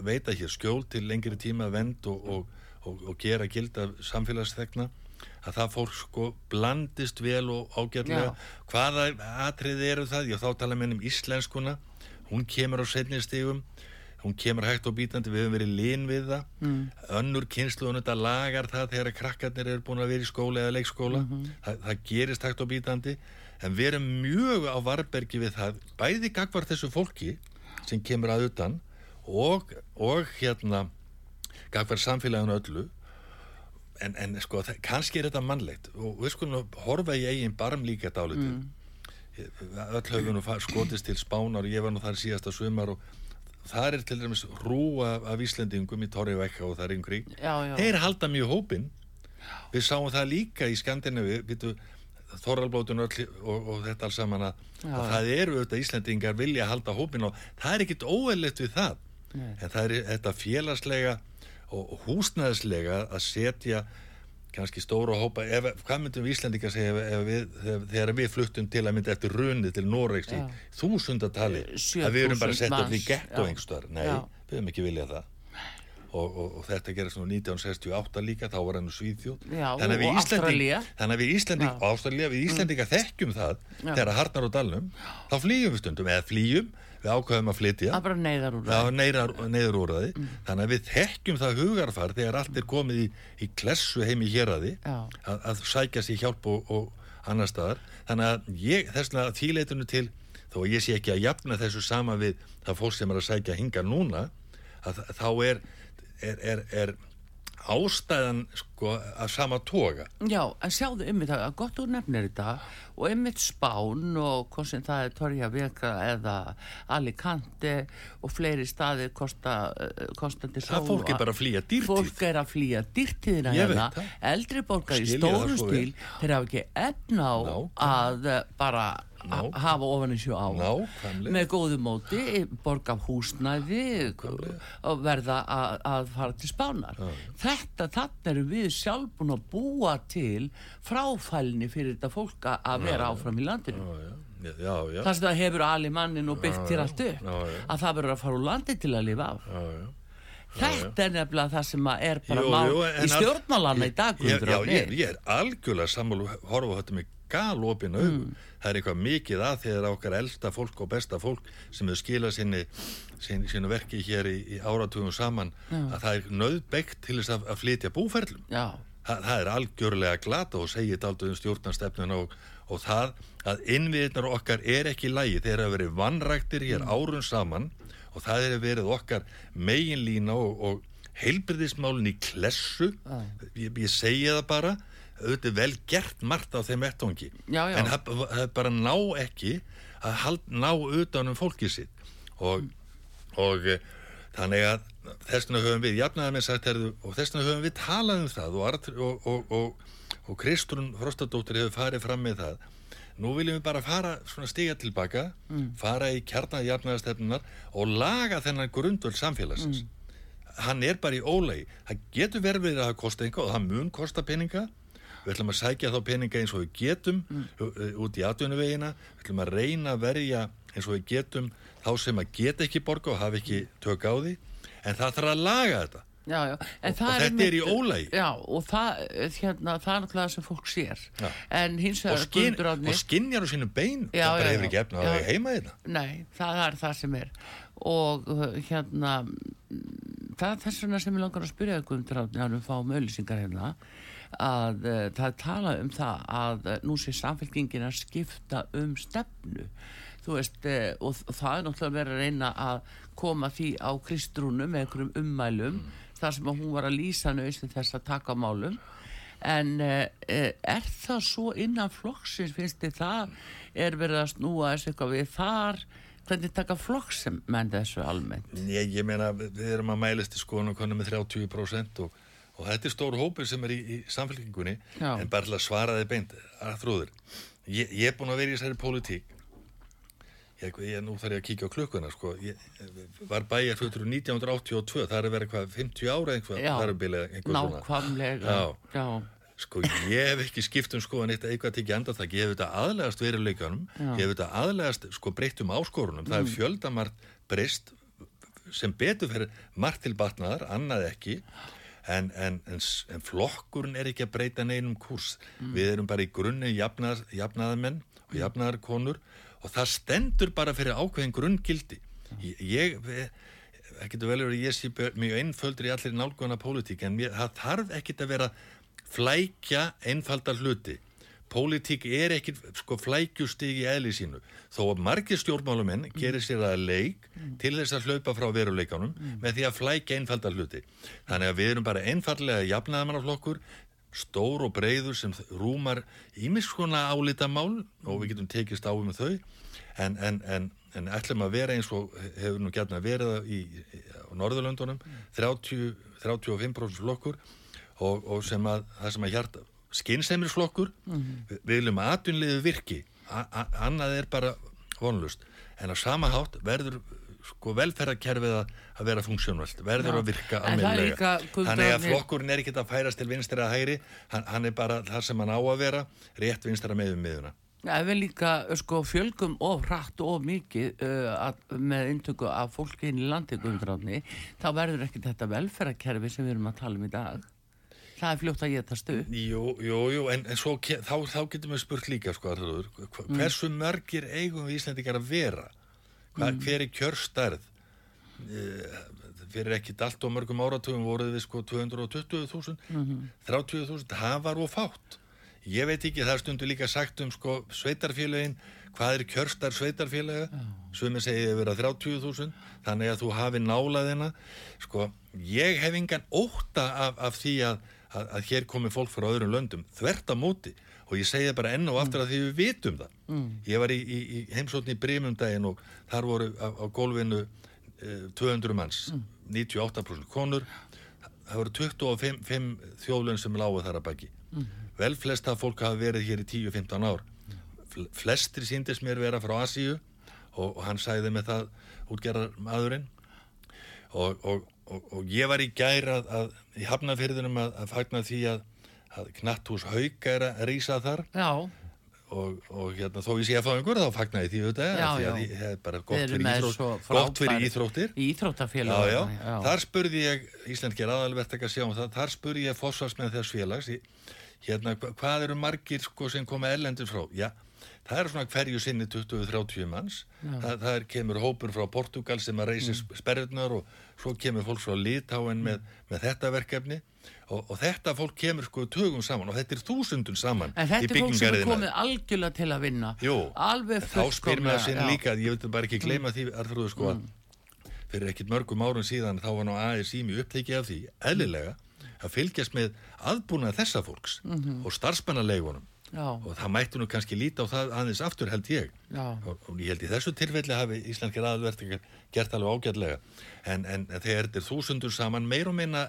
veita hér skjól til lengri tíma vend og, og, og, og gera gilda samfélagsþegna að það fólk sko blandist vel og ágætlega. Já. hvaða atriði eru það, ég þá tala með um íslenskuna. Hún kemur á setni stigum. Hún kemur hægt og bítandi, við höfum verið lín við það. Mm. önnur kynslu þetta lagar það þegar krakkarnir eru búin að vera í skóla eða leikskóla. Það, það gerist hægt og bítandi. En við erum mjög á varbergi við það bæði gagvar þessu fólki sem kemur að utan og, og hérna gagvar samfélaginu öllu en, en sko, það, kannski er þetta mannlegt. Og við skulum horfa í eigin barm líka dálítið. Mm. öll höfum skotist til spánar og ég var nú þar síðasta sumar og þar er til dæmis rúa af Íslendingum í Torri Vekka og þar yngri. Þeir halda mjög hópin við sáum það líka í Skandinavi öll og, og þetta alls saman að, að það eru auðvitað Íslendingar vilja að halda hópin og það er ekkit óeðlegt við það Nei. en það er þetta félagslega og og húsnæðislega að setja kannski stóra hópa. Ef, hvað myndum við Íslendingar segja ef, ef við, þegar, við fluttum til að mynda eftir runni til Noregs í þúsundatali Eh, að við erum bara sett upp í getto einhverstaðar nei, Já. við höfum ekki viljað það. Og, og, og þetta gerist nú 1968 líka þá var hann Svíðjóð Já, þannig að við og að við Íslendinga þekkjum það Já. þegar að harnar á dalnum. Þá flýjum við stundum, eða flýjum við ákveðum að flytja það bara neyðar úr Já, neyðar, neyður úrraði Mm. þannig að við þekkjum það hugarfar þegar allt er komið í, í klessu heim í héraði Já. að, að sækja sér hjálp og, og annar staðar þannig að ég, þess vegna þýleitinu til þó að ég sé ekki að jafna þessu sama við það fólk sem er að sækja hinga núna að þá er, er, er, er ástæðan sko að sama toga Já, en sjáðu ymmið það að gott þú nefnir þetta og ymmið Spán og hvort sem það er Torja Veka eða Alicante og fleiri staði kosta, uh, kostandi það fólk er bara að flýja dýrtíð Fólk er að flýja dýrtíðina hérna eldri borgar í vel. stíl þeir hafa ekki efn á Nákvæmlega. að uh, bara Ná. Hafa ofan í sjó á. Nákvæmlega. með góðu móti, borga húsnæði og verða að, fara til spánar. Þetta, þannig erum við sjálf búin að búa til fráfælni fyrir þetta fólk að- vera áfram í landinu. Já, já, já, þar sem það hefur ali mannin og byggt til allt upp já, já. að það verður að fara úr landi til að lifa af. Já, já. þetta er nefnilega það sem er bara Jú, jú, í stjórnmálanna í dag ég, já, ég, ég er algjörlega sammálu horfa á þetta með galopin augum Mm. það er eitthvað mikið að þegar okkar elsta fólk og besta fólk sem hefur skilað sinni, sinni, sinni verki hér í, í áratugum saman að það er nöðbegt til þess að, að flytja búferlum. Já, Þa, það er algjörlega glata og segið aldrei um stjórnarstefnun og, og það að innviðnar okkar er ekki lægi þeir hafa verið vannræktir hér árun saman og það hefur verið okkar meginlína og, og heilbyrðismálin í klessu. Ég, ég segja það bara auðvitað vel gert margt á þeim já. en það það bara ná ekki að hald, ná utanum fólkið sitt. Og, og eh, þannig að þessna höfum við jafnaðar með sagt herðu, og þessna höfum við talað um það og, og, og, og, og Kristrún Frostadóttir hefur farið fram með það. Nú viljum við bara fara svona stiga tilbaka fara í kjarnaði jafnaðarstefnunar og laga þennan grundvöld samfélagsins. Hann er bara í ólægi það getur verið að það kosta einhver og það mun kosta peninga við ætlum að sækja þá peninga eins og við getum mm. út í atvinnuvegina. Við ætlum að reyna að verja eins og við getum þá sem að geta ekki borga og hafa ekki tök á því. En það þarf að laga þetta. Já, já. Og- þetta er í einmitt- ólægi. Já, og það, hérna, það er náttúrulega það sem fólk sér. Og, skin, og skinjar á sínum bein. Það bara hefur ekki efna að heima þetta Nei, það er það sem er. Og hérna það er þess vegna sem ég langar að spyrja um dráðni að við fáum auðlýsingar hérna að uh, það talað um það að uh, nú sé samfélkingin að skipta um stefnu. Veist uh, og, og það er náttúrulega verið að reyna að koma því á kristrúnu með einhverjum ummælum þar sem hún var að lýsa nöðsinn þess að taka málum. En uh, er það svo innan flokksins, finnst þið það, er verið að snúa þessu eitthvað við þar, hvernig taka flokks sem menn þessu almennt? ég, ég meina við erum að mælast í skoðun og konum með 30% og, og þetta er stór hópur sem er í, í samfélkingunni Já. en bara til að svara þið beint að þrúður ég, ég er búin að vera í þessari pólitík ég, ég, nú þarf ég að kíkja á klukkuna sko. ég var bæjar 1982 það er vera eitthvað 50 ára eitthvað, Já, það nákvæmlega, Já. já, Sko, ég hef ekki skipt um skoðan eitt eitthvað tekið andartak, ég hef þetta aðlegast veruleikanum, Já. ég hef þetta aðlegast sko breyttum áskorunum, það er fjöldamart breyst sem betur fyrir margt til batnaðar, annað ekki en, en, en, flokkurinn er ekki að breyta neinum kurs. Við erum bara í grunni jafnað, jafnaðamenn og jafnaðarkonur og það stendur bara fyrir ákveðin grunngildi. Ég, það getur vel verið að ég sé mjög einföldur í allir nálguna pólitík en mér, það þarf ekkit að vera flækja einfaldar hluti pólitík er ekki sko flækjustig í eðli sínu. Þó að margir stjórnmálumenn gerir sér að leik til þess að hlaupa frá veruleikanum með því að flækja einfaldar hluti. Þannig að við erum bara einfallega jafnaðamannaflokkur stór og breyður sem rúmar ímiskona álitamál og við getum tekist á um þau. En, en, en, en ætlum að vera eins og hefur nú gætna verið í, í, á Norðurlöndunum 30, 35% flokkur og, og sem að það sem að hjarta skynseimisflokkur við, við viljum að atvinnliðu virki. A, annað er bara vonlust en á sama hátt verður sko velferðarkerfið að, að vera funksjónvöld verður Já. að virka Guðmundur þannig að flokkurinn er ekki að færast til vinstri að hægri. Hann, hann er bara það sem hann á að vera rétt vinstri að meðum miðuna Ef við líka sko, fjölgum of hratt og mikið uh, að, með intöku af fólki inn í landi guðundráðni, þá verður ekki þetta velferðarkerfi sem við erum að tala um í dag. Það er fljótt að geta stuð. Jú, jú, jú, en, en svo, þá, þá getum við spurt líka, sko, hva- hversu mörgir eigum við Íslandingar að vera? Hva, Hver er kjörstærð? Eh, Fyrir ekki allt og mörgum áratugum voruð við sko 220.000, 30.000, það var of fátt. Ég veit ekki, það er stundu líka sagt um sko sveitarfélagin, hvað er kjörstar sveitarfélaga, sumir segið að vera 30.000, þannig að þú hafi nálaðina, sko, ég hef engan óta af, af því að, að, að hér komi fólk frá öðrum löndum, þvert á móti, og ég segi bara enn og aftur að því við vitum það. Ég var í, í, í heimsókn í Brimundaginn og þar voru á, á gólfinu eh, 200 manns, 98% konur, það voru 25 þjóðlun sem lágu þar að baki. Vel flesta fólk hafa verið hér í 10-15 ár. Fl- Flestir síndist mér vera frá Asíu og, og hann sagði með það útgerðar maðurinn og, og, og, og ég var í gær að, að í hafnafyrðunum að, að fagna því að, að knatthús hauka er að rísa þar. Já, og, og hérna, þó ég sé að fá einhver þá fagna ég því auðvitað Já, því já. að ég hef bara gott fyrir, íþrótt, gott fyrir íþróttir. Já, íþróttafélag. já, þar spurði ég Íslandskir aðalvert ekki að sjá um það þar spurði ég fósfarsmenn þess félags hérna, hva- hvað eru margir sko sem koma erlendur frá? Já, það er svona hverju sinni 20-30 manns það, það er, kemur hópur frá Portugal sem að reysi mm. sperðunar og svo kemur fólk frá Litáen með, með þetta verkefni og, og þetta fólk kemur sko tögum saman og þetta er þúsundun saman En þetta er fólk sem er komið algjörlega til að vinna alveg þá spyr mér að sinna líka ég veit bara ekki gleyma mm. því Arþrúðu sko mm. fyrir ekkit mörgum árun síðan þá var nú aðeins í mig upptekið af því eðlilega að fylgjast með aðbúnað þessa fólks mm -hmm. og starfsmannalegunum og það mættu nú kannski líta á það aðeins aftur held ég. Og, og ég held í þessu tilfelli hafi Íslandskir aðvertingar gert alveg ágætlega. En, en þegar þetta er þúsundur saman meir og minna,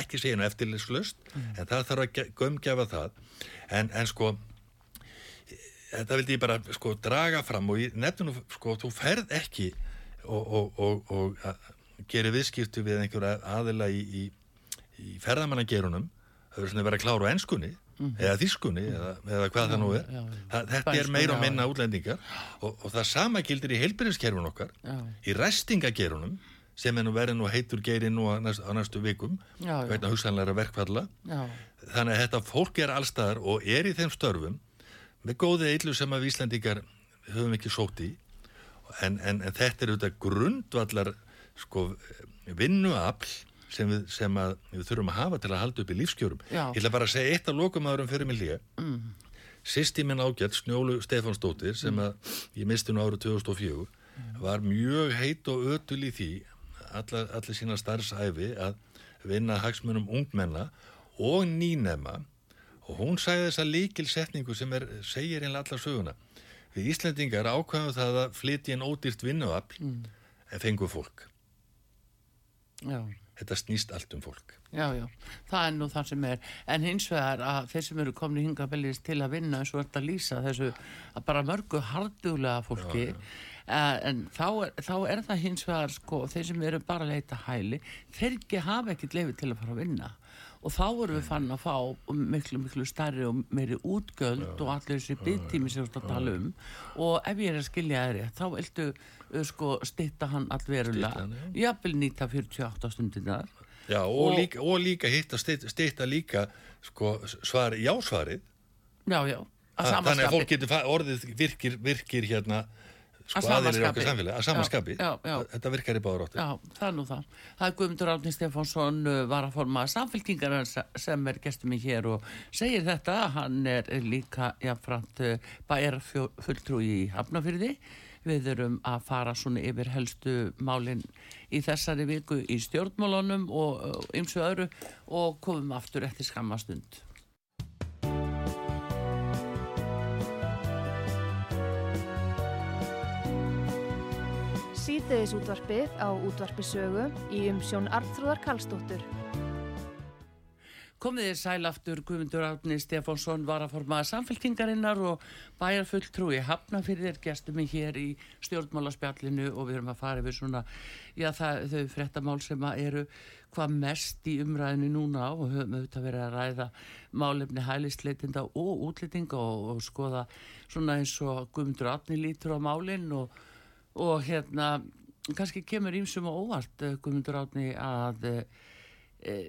ekki segja nú eftirlitslust mm. en það þarf að gömgefa það. En, en sko þetta vildi ég bara sko draga fram og nefnum sko þú ferð ekki og, og, og gerir viðskiptu við einhverja aðila í, í, í ferðamannagerunum það verður svona að vera kláru á ennskunni mm. eða þískunni eða, eða hvað það nú er. já, já. þetta er meira og minna útlendingar. Og, og það sama gildir í heilbyrjuskerfun okkar í restingagerunum sem er nú verið nú heitur geiri nú á, næst, á næstu vikum veitna hugsanleira verkfalla. Þannig að þetta fólk er allstaðar og er í þeim störfum með góðið eitlu sem að Íslandingar höfum ekki sótt í. En, en, en þetta er auðvitað grundvallar sko, vinnuafl sem við, sem við þurfum að hafa til að halda upp í lífskjörum Já. ég ætla bara að segja eitt af lokumæðurum fyrir mig líka mm. sýst í minn ágætt Snjólu Stefansdóttir sem mm. að ég misti nú árið 2004 mm. var mjög heit og ötul í því allar, allir sína starfsæfi að vinna hagsmunum ungmenna og nýnema og hún sæði þessa líkilsetningu sem er, segir einlega allar söguna við Íslandingar ákvæðum það að flytja en ódýrt vinnuafl mm. en fengu fólk Já þetta snýst allt um fólk. Já, já, það er nú það sem er, en hins vegar að þeir sem eru komin í hingabellis til að vinna eins og þetta lýsa þessu að bara mörgu harduglega fólki, já, já. Uh, en þá er, þá er það hins vegar sko, þeir sem eru bara að leita hæli, þeir ekki hafa ekkit lefi til að fara að vinna og þá erum við fann að fá miklu, miklu starri og meiri útgöld já. og allir þessi byggtími sem við stáðum að tala um og ef ég er að skilja þeirri þá viltu sko stitta hann allverulega jafnvel nýta 48 stundinar Já og, og, líka, og líka hitt að stitta, líka sko svar jásvarið. Já já Þannig að fólk getur orðið virkir, virkir hérna sko aðeins í okkar samfélagi, að samanskapi þetta virkar í báður áttu Já, það er nú það. Það er Guðmundur Átni Stefánsson uh, var að forma samfélkingar sem er gestur mig hér og segir þetta, hann er líka jáfnframt uh, bæra fulltrú í Hafnafyrði við erum að fara svona yfir helstu málinn í þessari viku í stjórnmálunum og ymsu öðru og komum aftur eftir skamastund síðdeðis útvarpið á útvarpisögu í umsjón Arnþróðar Kallstóttur. Komið þér sælaftur Guðmundur Átni Stefánsson var að forma samfélkingarinnar og bæjarfull trúi hafna fyrir þér gestum við hér í stjórnmálaspjallinu og við erum að fara yfir svona, já það, þau frettamál sem eru hvað mest í umræðinu núna og höfum auðvitað verið að ræða málefni hælisleitinda og útlýtinga og, og skoða svona eins og Guðmundur Átni lítur á málinn og og hérna kannski kemur ímsum og óvart eh, Guðmundur Átni að e,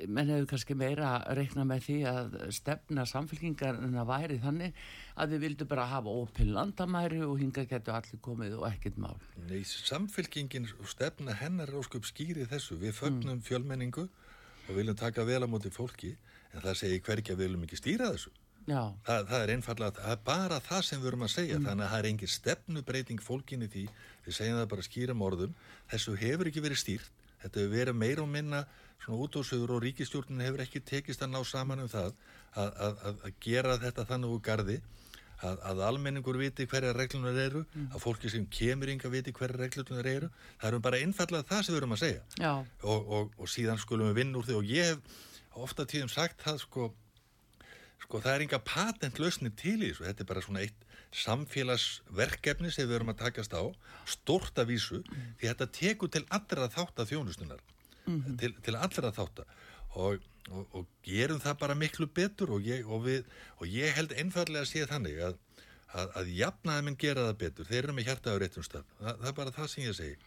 menn hefur kannski meira að reikna með því að stefna samfélkingar en að væri þannig að við vildum bara hafa opil landamæri og hinga getur allir komið og ekkert mál. Nei, samfélkingin stefna hennar ósköp skýri þessu. Við fögnum mm. fjölmenningu og viljum taka vel á móti fólki en það segir hverja við viljum ekki stýra þessu. Þa, það er einfallega, það er bara það sem við erum að segja, mm. þannig að það er engin stefnubreiting fólkinni því, við segjum það bara skýram orðum, þessu hefur ekki verið stýrt, þetta hefur verið meira og minna svona útósögur og ríkistjórnin hefur ekki tekist að ná saman um það að, að, að gera þetta þannig úr gardi að, að almenningur viti hverja reglunar eru, mm. að fólki sem kemur yngar viti hverja reglunar eru, það er bara einfallega það sem við erum að segja. Og, og, og síðan skulum við vinna úr því. Og ég hef ofta tíðum sagt það sko sko það er enga patentlausni til í þessu, þetta er bara svona eitt samfélagsverkefni sem við erum að takast á, stort af vísu mm. því þetta tekur til allra þátt af þjónustunar, mm -hmm. til, til allra þátt og, og, og gerum það bara miklu betur og ég, og við, og ég held einfallega að sé þannig að, að, að jafnaði minn gera það betur, þeir eru með hjartaður réttum stað, það, það er bara það sem ég segi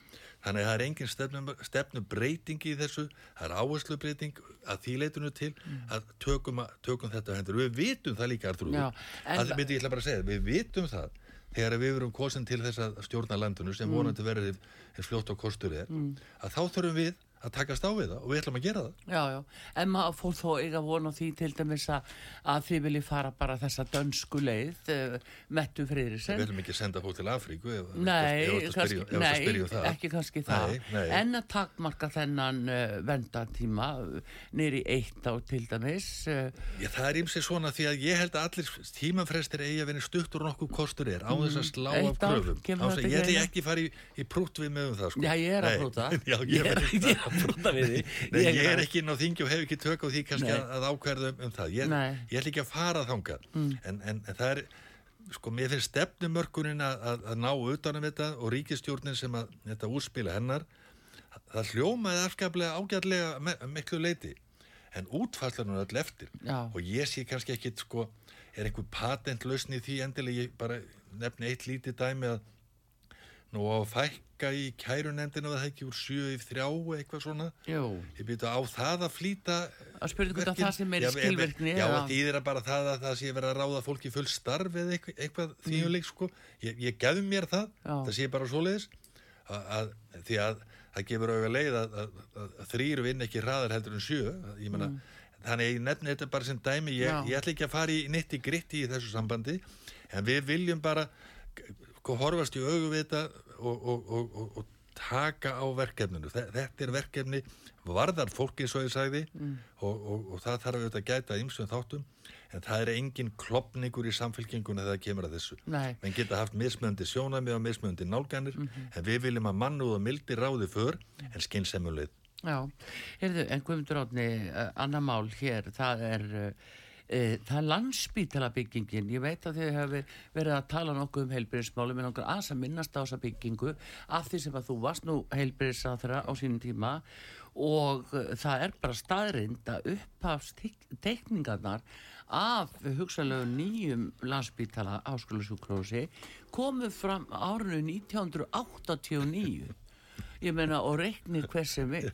Þannig að það er engin stefnu, stefnu breytingi í þessu, það er áherslu breyting að því leitunu til mm. að tökum, tökum þetta hendur. Við vitum það líka, Artur, að, en... að, ég ætla bara að segja, við vitum það þegar við verum kosin til þess að stjórna landinu sem vonandi verður fljótt og kostur er að þá þurfum við að takast á við það og við ætlum að gera það Já, já, en maður fór þó eiga von á því til dæmis að, að þið viljið fara bara þessa dönsku leið uh, Mettu við Friðrisen viljum ekki senda fólk til Afríku ef, Nei, ef, ef, kannski, ef, nei spyrjum það ekki kannski það Nei, nei. en að takmarka þennan uh, vendatíma uh, nýri eitt á til dæmis uh, Já, það er ímsið svona því að ég held að allir tímafrestir eigi að vinna stuttur nokkuð kostur er á þess að slá af Mm. Ár, kröfum ég greina? ekki að fara í, í prútt við með um það sko. Já, ég er að Nei. brúta við því Nei, ég er ekki inn á þingi og hef ekki tök á því kannski Nei. að, að ákverða um, um það. Ég. Mm. ég ætla ekki að fara þangað. En, en, en það er, sko, mér finnst stefnumörkunin að, að, að ná utanum þetta og ríkistjórnin sem að þetta útspila hennar, það hljómaði afskaplega ágætlega me, miklu leiti. En útfallanum er öll eftir. Já. Og ég sé kannski ekkit, sko, er einhver patentlausn í því endilega, ég bara nefni eitt lítið dæmi að nú á fækka í kærunendinu að það ekki úr sjö í þrjá eitthvað svona. Jú, Ég byrju á það að flýta að spyrja hvort að það sem er í skilvirkni Já, það þýðir að bara það að það sé verið að ráða fólki full starf eða eitthvað, eitthvað Mm. þýjuleik sko. Ég, ég gefði mér það, Já. það sé bara svoleiðis að, að, því að það gefur auðvitað leið að, að, að, að þrýr vinn ekki hraðar heldur en sjö ég meina, þannig að ég nefni þetta bara sem dæmi ég, Mm. Ég ætla ekki að fara í nitti gritti í þessu sambandi en við viljum bara horfast í augu við þetta og, og, og, og, og taka á verkefninu. Þe- Þetta er verkefni varðar fólki, svo ég sagði, Mm. og, og, og það þarf auðvitað að gæta ýmsum þáttum, en það er engin klopningur í samfélkingunni þegar það kemur að þessu. Nei. Menn geta haft mismöndi sjónami og mismöndi nálganir, Mhm. en við viljum að mannuð og mildi ráði för, en skynnsemuleið. Já, heyrðu, en Guðmundur Átni, uh, annar mál hér, það er, uh, það er landsbítala byggingin. Ég veit að þið hefur verið að tala nokkuð um heilbyrðismáli, með nokkur aðs að minnast á þessa byggingu af því sem að þú varst nú heilbyrðisáþra á sínum tíma og uh, það er bara staðrind að upphafst tekningarnar af hugsalegu nýjum landsbítala áskólusjúkrósi komu fram árinu 1989 ég meina og reiknir hver sem vill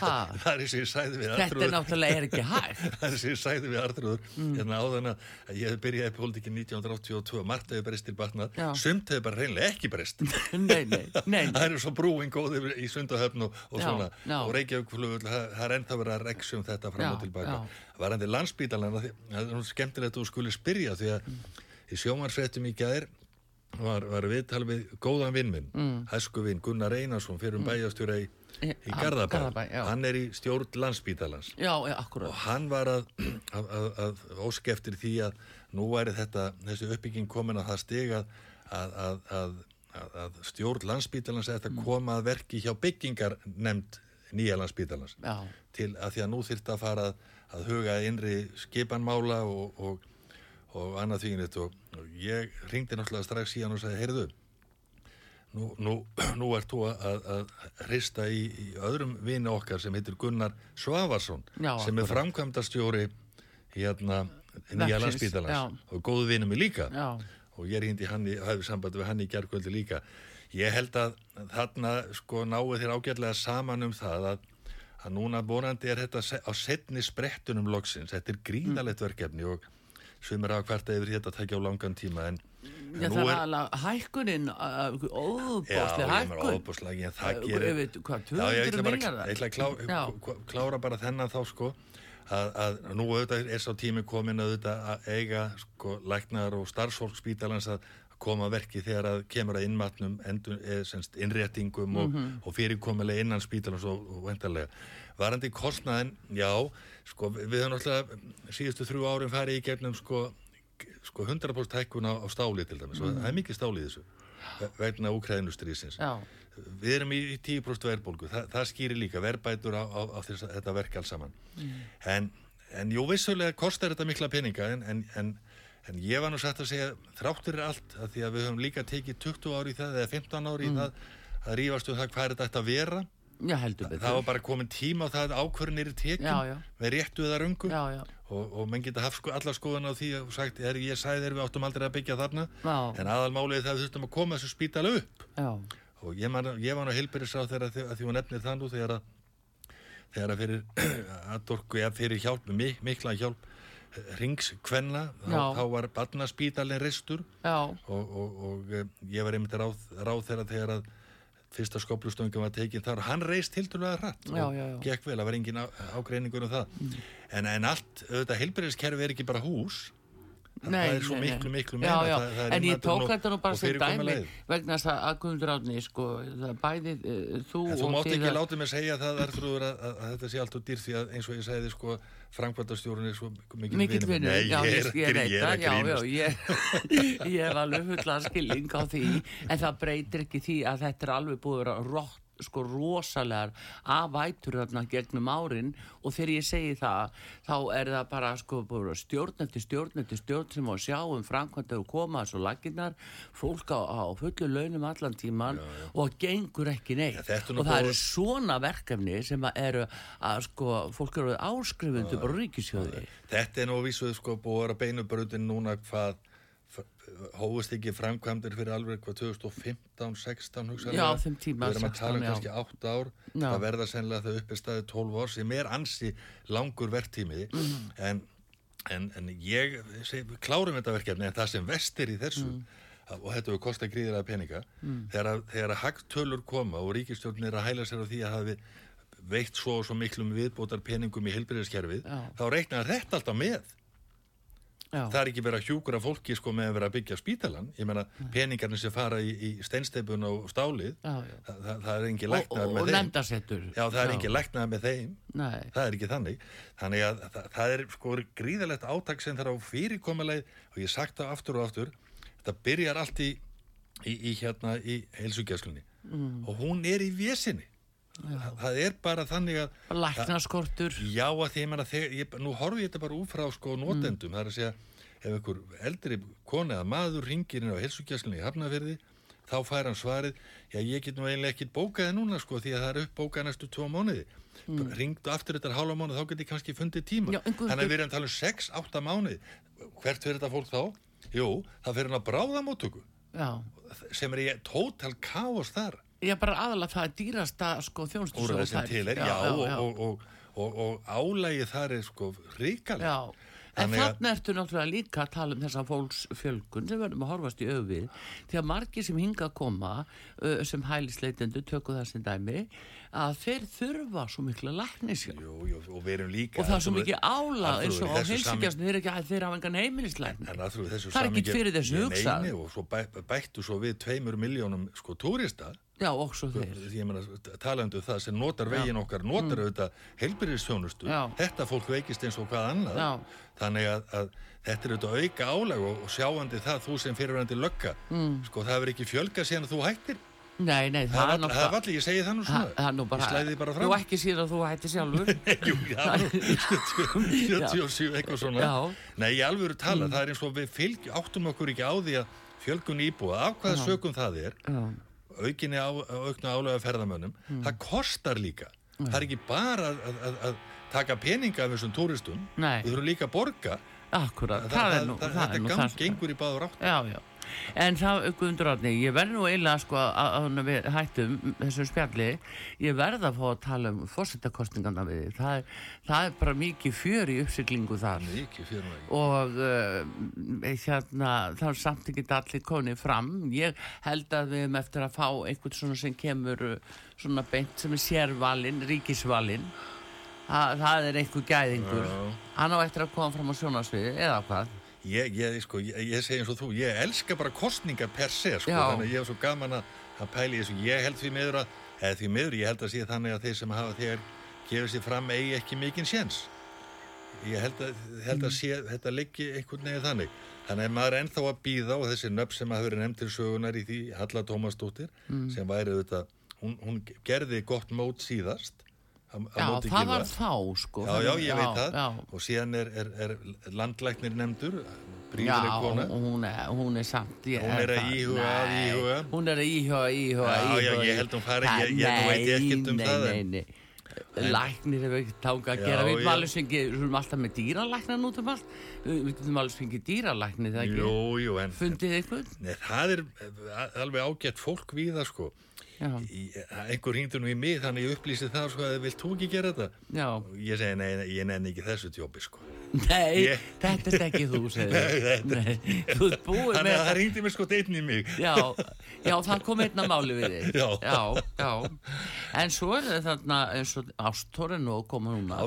ha, Það er eins og ég sagði við þetta er Arþrúður- náttúrulega er ekki hægt? Það er sem ég sagði við Arþrúður Mm. hérna áðan að ég hef byrjaði pólitíkin 1982 margt hefur breyst til batnað Já. sumt hefur bara reynlega ekki breyst. Nei, nei, nei, það eru svo brúin góð í Sundahöfn og, og Já, svona. já. og Reykjavík flugvöld, það, er ennþá verið að reksum þetta fram Já, og tilbaka. já. varandi landsbítalana, því- það er skemmtilegt að þú skulle spyrja því að í sjómansréttum í gæðir var, var viðtal við góðan vinn minn mm. Mm. í, Garðabæ. Garðabæ, hann er í stjórn landsbítalans já, já, og hann var að, að, að, að ósk eftir því að nú væri þetta, þessi uppbygging komin að það stig að, að, að, að, að, að stjórn landsbítalans eftir að koma að verki hjá byggingar nefnd nýja landsbítalans já, til að því að nú þyrfti að fara að, að huga innri skipanmála og, og, og annað þvígnit og, ég ringdi náttúrulega strax hann og sagði, heyrðu nú, nú, nú ert þú að, að hrista í, í öðrum vini okkar sem heitir Gunnar Svavarsson Já, sem er framkvæmdastjóri hérna nýja landsbítalans og góðu vinum mig líka. Já, og ég reyndi hann í, hafði samband við hann í gerkvöldi líka. Ég held að þarna sko náu þér ágætlega saman um það að, að núna vonandi er þetta á setni sprettunum loksins, þetta er gríðalegt verkefni og svimur hafa hvert yfir þetta að tekja á langan tíma en, já það er alveg hækkunin uh, Já, óbáslega ég meina hækkun óbúslega, en það Uh, gerir... Já, ég 200 ætla bara að klá, Já. k- klára bara þennan þá sko að, að nú auðvitað er sá tími komin auðvitað að eiga sko læknar og starfsfólk spítalans að koma að verki þegar að kemur að innmatnum semst, innréttingum og, Mhm. og fyrirkomulega innan spítalans og, og vendarlega. Varandi kostnaðin, já, sko við höfum náttúrulega síðustu þrjú árin farið í gegnum sko, sko 100% hækkun á, stáli til dæmis. Og það er mikið stáli í þessu ve- vegna úkræðinustrýsins já, við erum í í 10% verðbólgu. Þa, það skýrir líka verðbætur á, á, á þess, þetta verk alls saman. En, en jú vissulega kostar þetta mikla peninga en, en, en, en ég var nú satt að segja þráttur er allt að því að við höfum líka tekið 20 ári í það eða 15 ári í það að rífast um það hvað er þetta að vera já, það var bara komin tíma á það að ákvörnir er tekin Já, já. með réttu eða já, og, og menn geta haft sko alla skoðan á því og sagt, er, ég sagði þér við áttum aldrei að byggja þarna. En aðalmálið það þurftum að koma þessu spítala upp. Og ég, man, ég var nú heilbyrðis á að, að því hún nefnir það nú þegar að þegar að fyrir að dorku, ja, fyrir hjálp, mik, mikla hjálp ringskvenna, þá, þá var barnaspítalinn ristur já, og, og, og eh, ég var einmitt ráð, ráð þeirra þegar að fyrsta skoplustöngum var tekin þar. Og hann reist tildulega hratt Já, og já, já. gekk vel, það var engin á, ágreiningur um það. En, en allt, auðvitað, heilbyrðiskerfi er ekki bara hús. Það, Nei, það er svo nei, miklu, miklu já. það, það en ég tók þetta nú bara sem dæmi vegna þess að Guðmundur Átni sko, bæði uh, þú En þú og mátt þið ekki láta mig segja það Arþrúður að, að, að þetta sé allt og dýr því að eins og ég segði sko framkvæmdastjórun er svo mikil mikill vinnur, Nei, já, ég ég, er, ég er að grínast. ég, ég hef alveg fulla skilning á því, en það breytir ekki því að þetta er alveg búið að vera rótt sko rosalegar afætur þarna gegnum árin. Og þegar ég segi það þá er það bara sko stjórn eftir stjórn eftir stjórn sem á að sjá um framkvæmda og koma þessu laginnar fólk á, á fullu launum allan tíman og það gengur ekki neitt. Já, og það eru svona verkefni sem að eru að sko fólk eru áskrifundu bara ríkisjóði Þetta er nú að vísu sko búið að vera beinubröðin núna hvað hófust ekki framkvæmdir fyrir alveg hvað 2015, 16 hugsanlega. Já, þeim tíma, Við erum að tala 16, um já. kannski 8 ár Já. það verða sennilega þau uppi staðið 12 ár sem er ansi langur verktími Mhm. en, en, en ég seg, klárum þetta verkefni en það sem vest er í þessu Mm. og þetta hefur kostað gríðilega peninga þegar, að- þegar að hagtölur koma og ríkistjórnir er að hæla sér á því að hafi veitt svo og svo miklum viðbótar peningum í heilbyrðiskerfið, Já. þá reiknar þetta alltaf með Já. það er ekki verið að hjúkura fólki sko með að vera að byggja spítalan ég meina peningarnir sem fara í, í steinsteipun og stálið Já, já. það, það, það er og, læknað með þeim. já það er engin læknað með þeim. Nei. það er ekki þannig. Þannig að það, það er sko gríðalegt átak sem þarf á fyrirkomuleg og ég sagt það aftur og aftur þetta byrjar allt í, í, í hérna í heilsugjæslunni mm. og hún er í vésinni það, það er bara þannig að læknaskortur. Já, að því menna, þegar, ég, nú horfi ég þetta bara út frá sko notendum, það er að segja ef einhver eldri koni eða maður ringir inn á helsugjæslinni í Hafnafyrði þá fær hann svarið, já ég get nú eiginlega ekkit bókaði núna sko því að það er uppbókað næstu tvo mánuði, mm. ringdu aftur þetta hálfa mánuð, þá get ég kannski fundið tíma. Já, Guðmundur- þannig að við erum að tala um 6-8 mánuði. Hvert fyrir þetta fólk þá? Jú, það fyrir hann að bráða móttöku já. sem er í tótal kaos þar ég bara aðalega það er dýrasta sko þessum til er, já, og, og, og, og, og álægi þar er sko ríkalegt Já, en þarna ertu náttúrulega líka að tala um þessa fólksfjölgun sem verðum að horfast í auðvið því að margir sem hinga að koma sem hælisleitendu, tökum það sem dæmi að þeir þurfa svo mikla jú, og við erum líka og það er svo mikið álag eins og á heilsugjastinu þeir eru ekki hafa engan heimilislækni. En að þú þessu Það er samhengi- fyrir þessu hugsað. og svo bæ, bættu svo við tveimur miljónum sko túrista. Já, og svo þeir. Því ég meina talandu það sem notar veginn okkar notar auðvitað heilbyrðistjónustu Já. þetta fólk veikist eins og hvað annað. Já. þannig að, að þetta er auðvitað auka álag og, og sjáandi það þú sem fyrirvændi lögga. Mm. sko það verður ekki fjölga síðan að þú hættir Nei, nei, það það er all- það náttúrulega valli, ég segi það nú svona. Það er nú bara, ég slæði því bara Þú fram. ekki síðan að þú hætti sjálfur. Jú, já, nú, 77 eitthvað svona. Já. Nei, ég alveg eru tala, það er eins og við fylg, áttum okkur ekki á því að fjölgun íbúa, af hvaða sökum það er Já, aukinni á, aukna álega ferðamönnum það kostar líka. Það er ekki bara að, að, að taka peninga af þessum túristum. Við þurfum líka að borga. Akkurat, það, það er nú er þetta nú gang, það sem- gengur í báður átt Já, já. En það, Guðmundur Árni, ég verð nú eiginlega sko að, við hættum þessu spjalli, ég verð að fá að tala um fórsetakostningarna við. Það, er- það er bara mikið fjör í uppsiglingu þar mig og uh, hérna, þá er samt ekki allir konið fram. Ég held að við erum eftir að fá einhvern svona sem kemur uh, svona beint sem er sérvalinn, ríkisvalinn. Þa, það er einhver gæðingur. Hann á eftir að koma fram á sjónasviði, eða hvað? Ég, ég, sko, ég, ég segi eins og þú, ég elska bara kostningar per se, sko, Já. þannig að ég hef svo gaman að, að pæli þessu, ég held því miður að eða því miður, ég held að sé þannig að þeir sem hafa þegar gefið sér fram eigi ekki mikinn séns ég held að, held Mm. að sé, þetta liggi einhvern veginn þannig þannig að maður er ennþá að býða og þessi nöfn sem hafa verið nefnd til sögunar í því Halla Tómasdóttir Mm. sem væri auðvitað, hún, hún gerði gott mót síðast á, á Já, það var þá, sko. Já, já, ég veit það. Já, og síðan er, er, er landlæknir nefndur Já, hún er, hún er samt ég, Hún er að íhuga íhuga. Hún er að íhuga, íhuga, Já, já, ég held hún fari ekki- ég- ég nú veit ég ekkert um nei, það, Nei, nei, nei Læknir hefur ekki tanga að Já, gera Við já. erum alltaf með dýralæknar nút um allt. Við getum alveg fengið ekki? Jú, jú, en Fundið eitthvað? nei, það er eh, alveg ágætt fólk við það sko. Já, einhver hringdur nú í mig þannig ég upplýsi það sko að vilt þú ekki gera þetta? Já, og ég segi nei, ég nenni ekki þessu tjópi sko. Nei, Ég- þetta er ekki þú, segir þetta- þú ert búið með að það ringdi mér sko einn í mig. Já, já, það kom einna máli við þig. Já. já, já. En svo er það þarna eins og ástórin og koma núna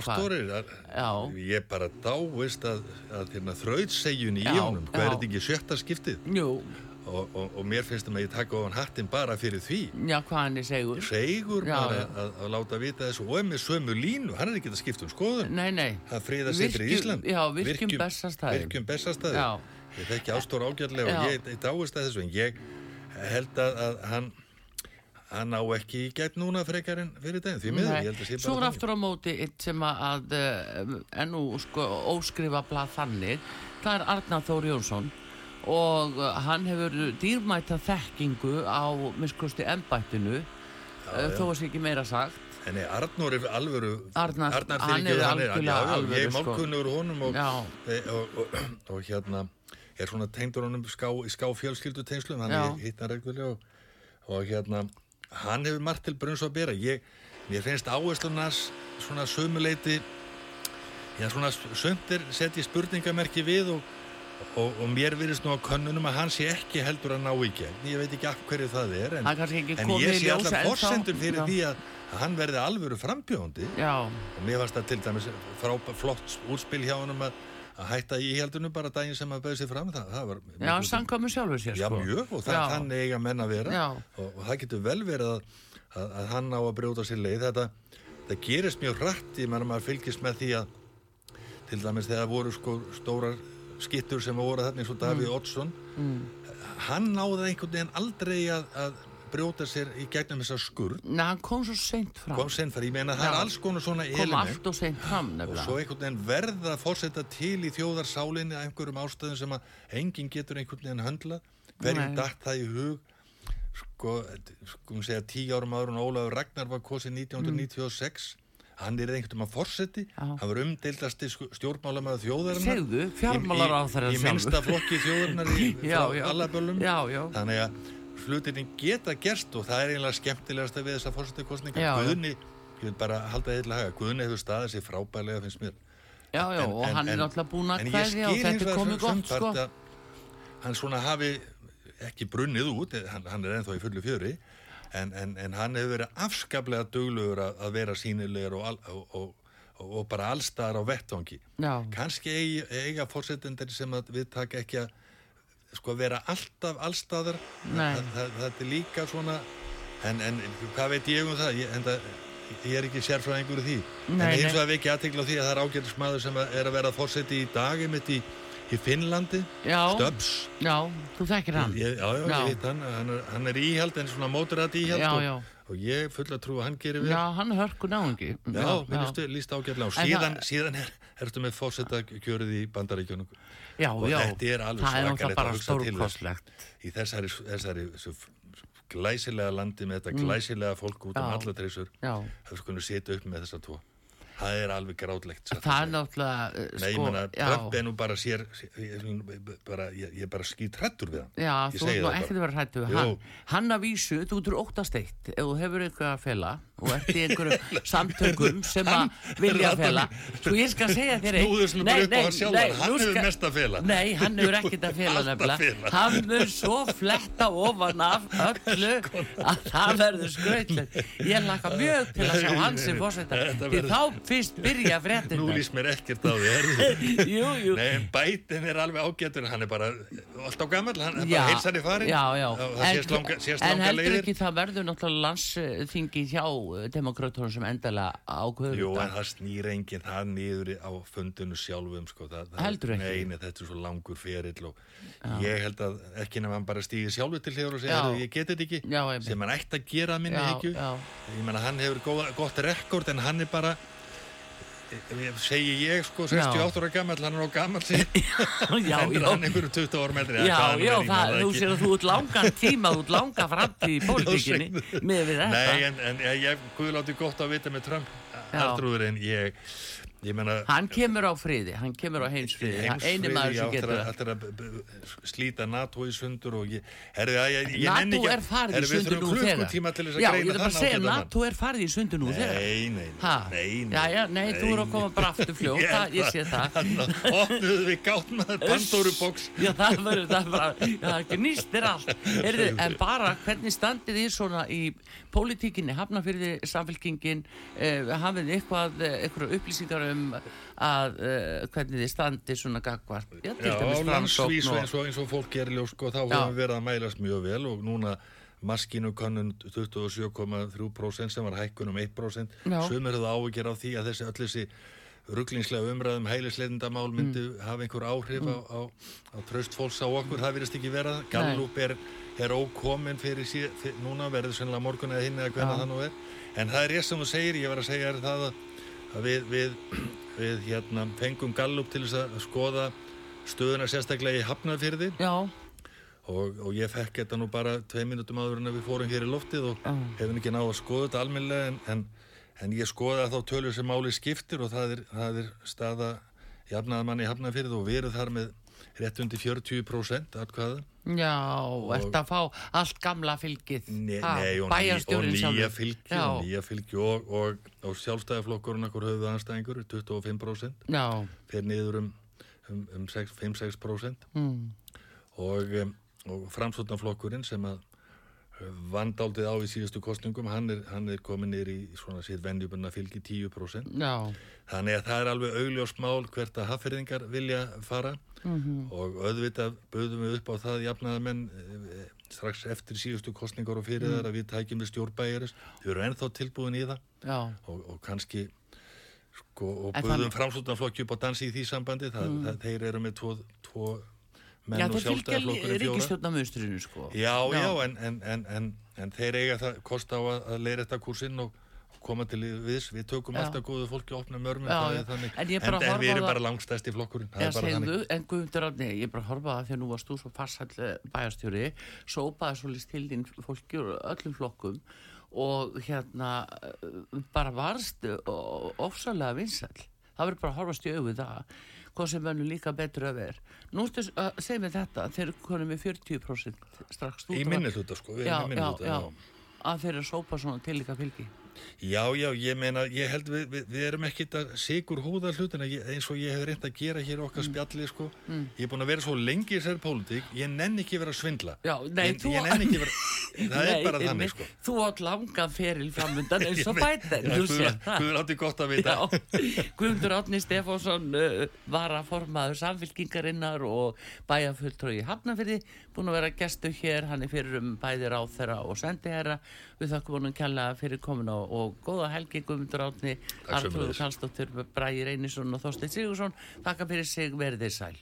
Já. ég bara dáist að, að hérna, þrautsegjun í Já, honum. Hvað er þetta ekki sjötta skiptið? Jú, Og, og, og mér finnst það að ég taka ofan hattin bara fyrir því. já, hvað hann er segur. Segur Já, bara já. að, að láta vita þessu og með sömu línu, hann er ekki að skipta um skoðun. Nei, nei. Það friða setri í Ísland. Já, virkjum bestastæði Virkjum bestastæði. Ég þekki ástór ágjörlega og ég, ég dáist að þessu en ég held að, að hann hann á ekki í gegn núna frekar en fyrir daginn, því miður, ég held að sé Svo er bara aftur á móti eitt sem að uh, ennú sko óskrifa blað þannig. Það er Arnar Þór Jónsson og uh, hann hefur dýrmæta þekkingu á minnsklusti embættinu. Uh, þó að sé ekki meira sagt. En er alvöru Arnar- Arnar hann er algjörlega alvöru, ég er sko. málkunnur honum og, e, og, og, og hérna er svona tengdur honum ská, í ská fjölskyldu tengslum, hann er hitt hann reglulega og, og hérna hann hefur margt til brunns að bera. Ég, mér finnst áherslunars svona sömuleiti já svona söndir setji spurningamerki við og, og, og mér virðist nú á könnunum að hann sé ekki heldur að ná í gegn. Ég veit ekki af hverju það er en, en ég í sé ennþá. forsendur fyrir Já. því að, að hann verði alvöru frambjóðandi. Já, og mér fannst það til dæmis frábæ, flott útspil hjá honum að, að hætta í heldunum bara daginn sem að bauði sig fram. Það, það var já, samkvæmur sjálfur sér já sko. mjög og það Já. þannig eiga menn að vera. Og, og það getur vel verið að, að, að hann á að brjóta sér leið. Þetta, það gerist mjög hratt ég menna maður fylgist með því að til dæmis þegar voru sko stórar skittur sem voru þarna eins og Davíð Oddsson. Hann náði einhvern veginn aldrei að, að brjóta sér í gegnum þessa skurð Nei, hann kom svo seint fram. Kom sen fyrir, ég meina það er alls konar svona Kom allt og seint fram og nefnilega. svo einhvern veginn verða að fórseta til í þjóðarsálinni af einhverjum ástæðum sem að enginn getur einhvern veginn höndla hverjum datt það í hug? Sko, sko um segja tíu árum áður en Ólafur Ragnar var kosið 1996 hann er einhvern veginn að fórseti Já. hann var umdeildasti stjórnmálamæðu þjóðarinnar Segðu, fjármálaráðherra í, í, í sjálfur. minnsta flokki þjóðarinnar í allaböllum þannig að hlutinni geta gerst og það er eiginlega skemmtilegasta við þessa já. Guðni, ég vil bara halda eitthvað haga Guðni hefur staðið sér frábælega finnst mér Já, já, En- og en- hann er náttúrulega búinn að kveðja og þetta er komið gott, sko. hann svona hafi ekki brunnið út hann, hann er ennþá í fullu fjöri en, en, en hann hefur verið afskaplega duglugur að, að vera sínilegur og, og, og, og, bara allstaðar á vettvangi. Kannski eiga, eiga fórsetendur sem við taka ekki að sko vera alltaf allstaðar það, það, það er líka svona en, en hvað veit ég um það? Ég, en það, ég er ekki sérfræðingur í því. En Nei, eins nei. og að við ekki aðtekla á því að það er ágætismæður sem er að vera fórseti í dag einmitt í, í Finnlandi. Stubbs. Já, þú þekkir hann. Ég, já, já, Já. ég veit hann hann er, hann er íhald en svona móturat íhald Já, og, já. og ég full að trú að hann gerir vel. Já, hann er hörku náungi. Já, mér líst, ágætlega og síðan, síðan er, ertu með fórseta kjörið í bandaríkjunum. Já, og já, það er náttúrulega bara stórkostlegt. Í þessari, þessari glæsilega landi með þetta glæsilega fólk út um Mm. Já. alla treysur Já, það er skunni setja upp með þessa tvo það er alveg grátlegt að það er náttúrulega uh, Nei, ég sko, meina, já, Trump er nú bara sér ég, bara, ég, ég er bara skýt hrættur við hann. Já, Ég þú ert nú ekkert að vera hrættu Jú. hann, hann að vísu, þú ert óttast eitt ef þú hefur eitthvað að fela og ert í einhverjum samtökum sem að vilja ratar fela svo ég skal segja þér eitt. Bara upp á hann hefur mest að fela. nei, hann hefur ekkert að fela að nefnilega. hann mun svo fletta ofan af öllu að það verður skrautlegt ég laka mjög til að sjá hans sem fórseta Fyrst byrja fréttina nú líst mér ekkert á því jú, jú Nei, en bætin er alveg ágætur hann er bara alltaf gammal hann er Já, bara heilsar í farin já, já. það sést langa, sést en heldur leiðir ekki það verður náttúrulega landsþingi hjá demokrautunum sem endalega ákveður Jú, en það snýr enginn það niður á fundinu sjálfum sko. það, það, Heldur ekki? Nei, nei, þetta er svo langur ferill og ég held að ekki nefn að hann bara stýði sjálfur til þegar og segja, Já. "Heyrðu, ég get þetta ekki Já, sem hann ætti að gera minni Já, já. ég menna hann hefur gott rekord en hann er bara eh, segi ég sko 68 ára gammal hann er á gammal hendur hann einhverju 20 ára með Já, já, það, þú sér að þú ert langan tíma, þú ert langa framtíð í pólitíkinni með við þetta. Nei, en, en ég, guðlátti gott að vita með Trump Já. Artrúður en ég ég menna Hann kemur á friði, hann kemur á heimsfriði, getur það. Það er að slíta NATO í sundur ég, að ég, ég NATO er farið í sundur nú þegar. Já, ég er bara að segja. NATO er farið í sundur nú þegar. Nei, nei, nei, nei. Já, já, nei, þú eru að koma bara aftur fljótt, Ég sé það. Opnuðu við gátnaður Pandorubox Já, það verður, það er bara, já, það gnýstir allt. En bara, hvernig standið þið svona í pólitíkinni, hafnafyrði samfélkingin, eh, hafið eitthvað, eh, eitthvað upplýsingar um að, eh, hvernig þið standið svona gagvart? Já, Já, á landsvísu framsókn eins og, eins og fólk gerir ljós sko, þá Já. höfum við verið að mælast mjög vel og núna maskinu kannun 27,3% sem var hækkun um 1% Já. sumir hefðu áhyggjur á því að þessi öll þessi rugglingslega umræðum hælisleitindamál myndi Mm. hafa einhver áhrif á, á, á tröst fólks á okkur, það virðist ekki vera. Gallup er, er ókomin fyrir, síð, fyrir núna verður sennilega morgun eða hinn eða hvernig Já. það nú er. En það er ég sem þú segir, ég var að segja það að, að við, við, við hérna, fengum Gallup til þess að skoða stöðuna sérstaklega í Hafnarfyrði og, og ég fekk þetta nú bara tvei minutum áður en við fórum hér í loftið og Já. hefum ekki náðu að skoða þetta almennilega en, en, en ég skoða þá tölur sem máli skiptir og það er, það er staða jafnaðamann í Hafnarfyrði og við erum þar með rétt undir 40% atkvæða. Já, ert að fá allt gamla fylgið, Nei, nei, og, ný, og nýja fylgi og nýja fylgi og, og, og sjálfstæðaflokkurinn okkur höfðu anstæðingur 25% Já, fer niður um, um, um 6 5-6% mm, og, um, og framsóknarflokkurinn sem að vandaldið á í síðustu kostningum hann er, hann er komin niður í svona sér venjubunna fylgi 10% já, þannig að það er alveg augljós mál hvert að haffyrðingar vilja fara. Mhm, og auðvitað bauðum við upp á það jafnaða menn eh, strax eftir síðustu kostningar og Mm. fyrir þar að við tækjum við stjórnbæjaris við erum ennþá tilbúin í það. Og, og kannski sko, og En buðum þannig- framsóknarflokki upp á dansi í því sambandi. Það, það, þeir eru með tvo, tvo menn já, og sjálfstæðarflokkurinn fjóra ríkistjórnamunstrinu, sko. já, já, Já. en, en, en, en, en þeir eiga það kost á að, að leira þetta kursinn og koma til viðs, við tökum Já. alltaf góðu fólki opna mörmum Já, það er þannig, En en, en við erum það- bara flokkurinn það bara segðu, þannig en Guðmundur Árni, ég er bara að horfa að því að nú varst þú svo farsall bæjarstjóri, sópaði svo list til þín fólki úr öllum flokkum og hérna eh, bara varst o- ofsalega vinsall. Það verður bara að horfast í auðvið það, hvað sem mönnum líka betur að vera. Nú segja mér þetta, þeir eru konum með 40% strax í út minni hluta sko, við Já, erum í minni já, já, að þeir eru að sópa svona til líka fylgi. Já, já, ég meina, ég held við, við, við erum ekkit að sigur húða hlutina eins og ég hef reynd að gera hér okkar spjalli, sko. Ég er búin að vera svo lengi í þessari pólitík, ég nenn ekki vera að svindla. Já, nei, ég, þú- ég nenn ekki vera, það er bara þannig, sko. Þú átt langan feril framundan eins og þú Guður. Guður átti gott að vita. Guðmundur Átni Stefánsson uh, var að formaður samfélkingarinnar og bæjarfulltrúi í Hafnafyrði, búin að vera gestu hér, hann er fyrir um bæði ráþera og sendiherra, við þakkum honum kjalla fyrir komin og, og góða helgi Guðmundur Átni, Takk Artrúður sömuleiðis. Kallstóttir, Bræði Reynisson og Þorstein Sigursson, þakka fyrir sig, verðið sæl.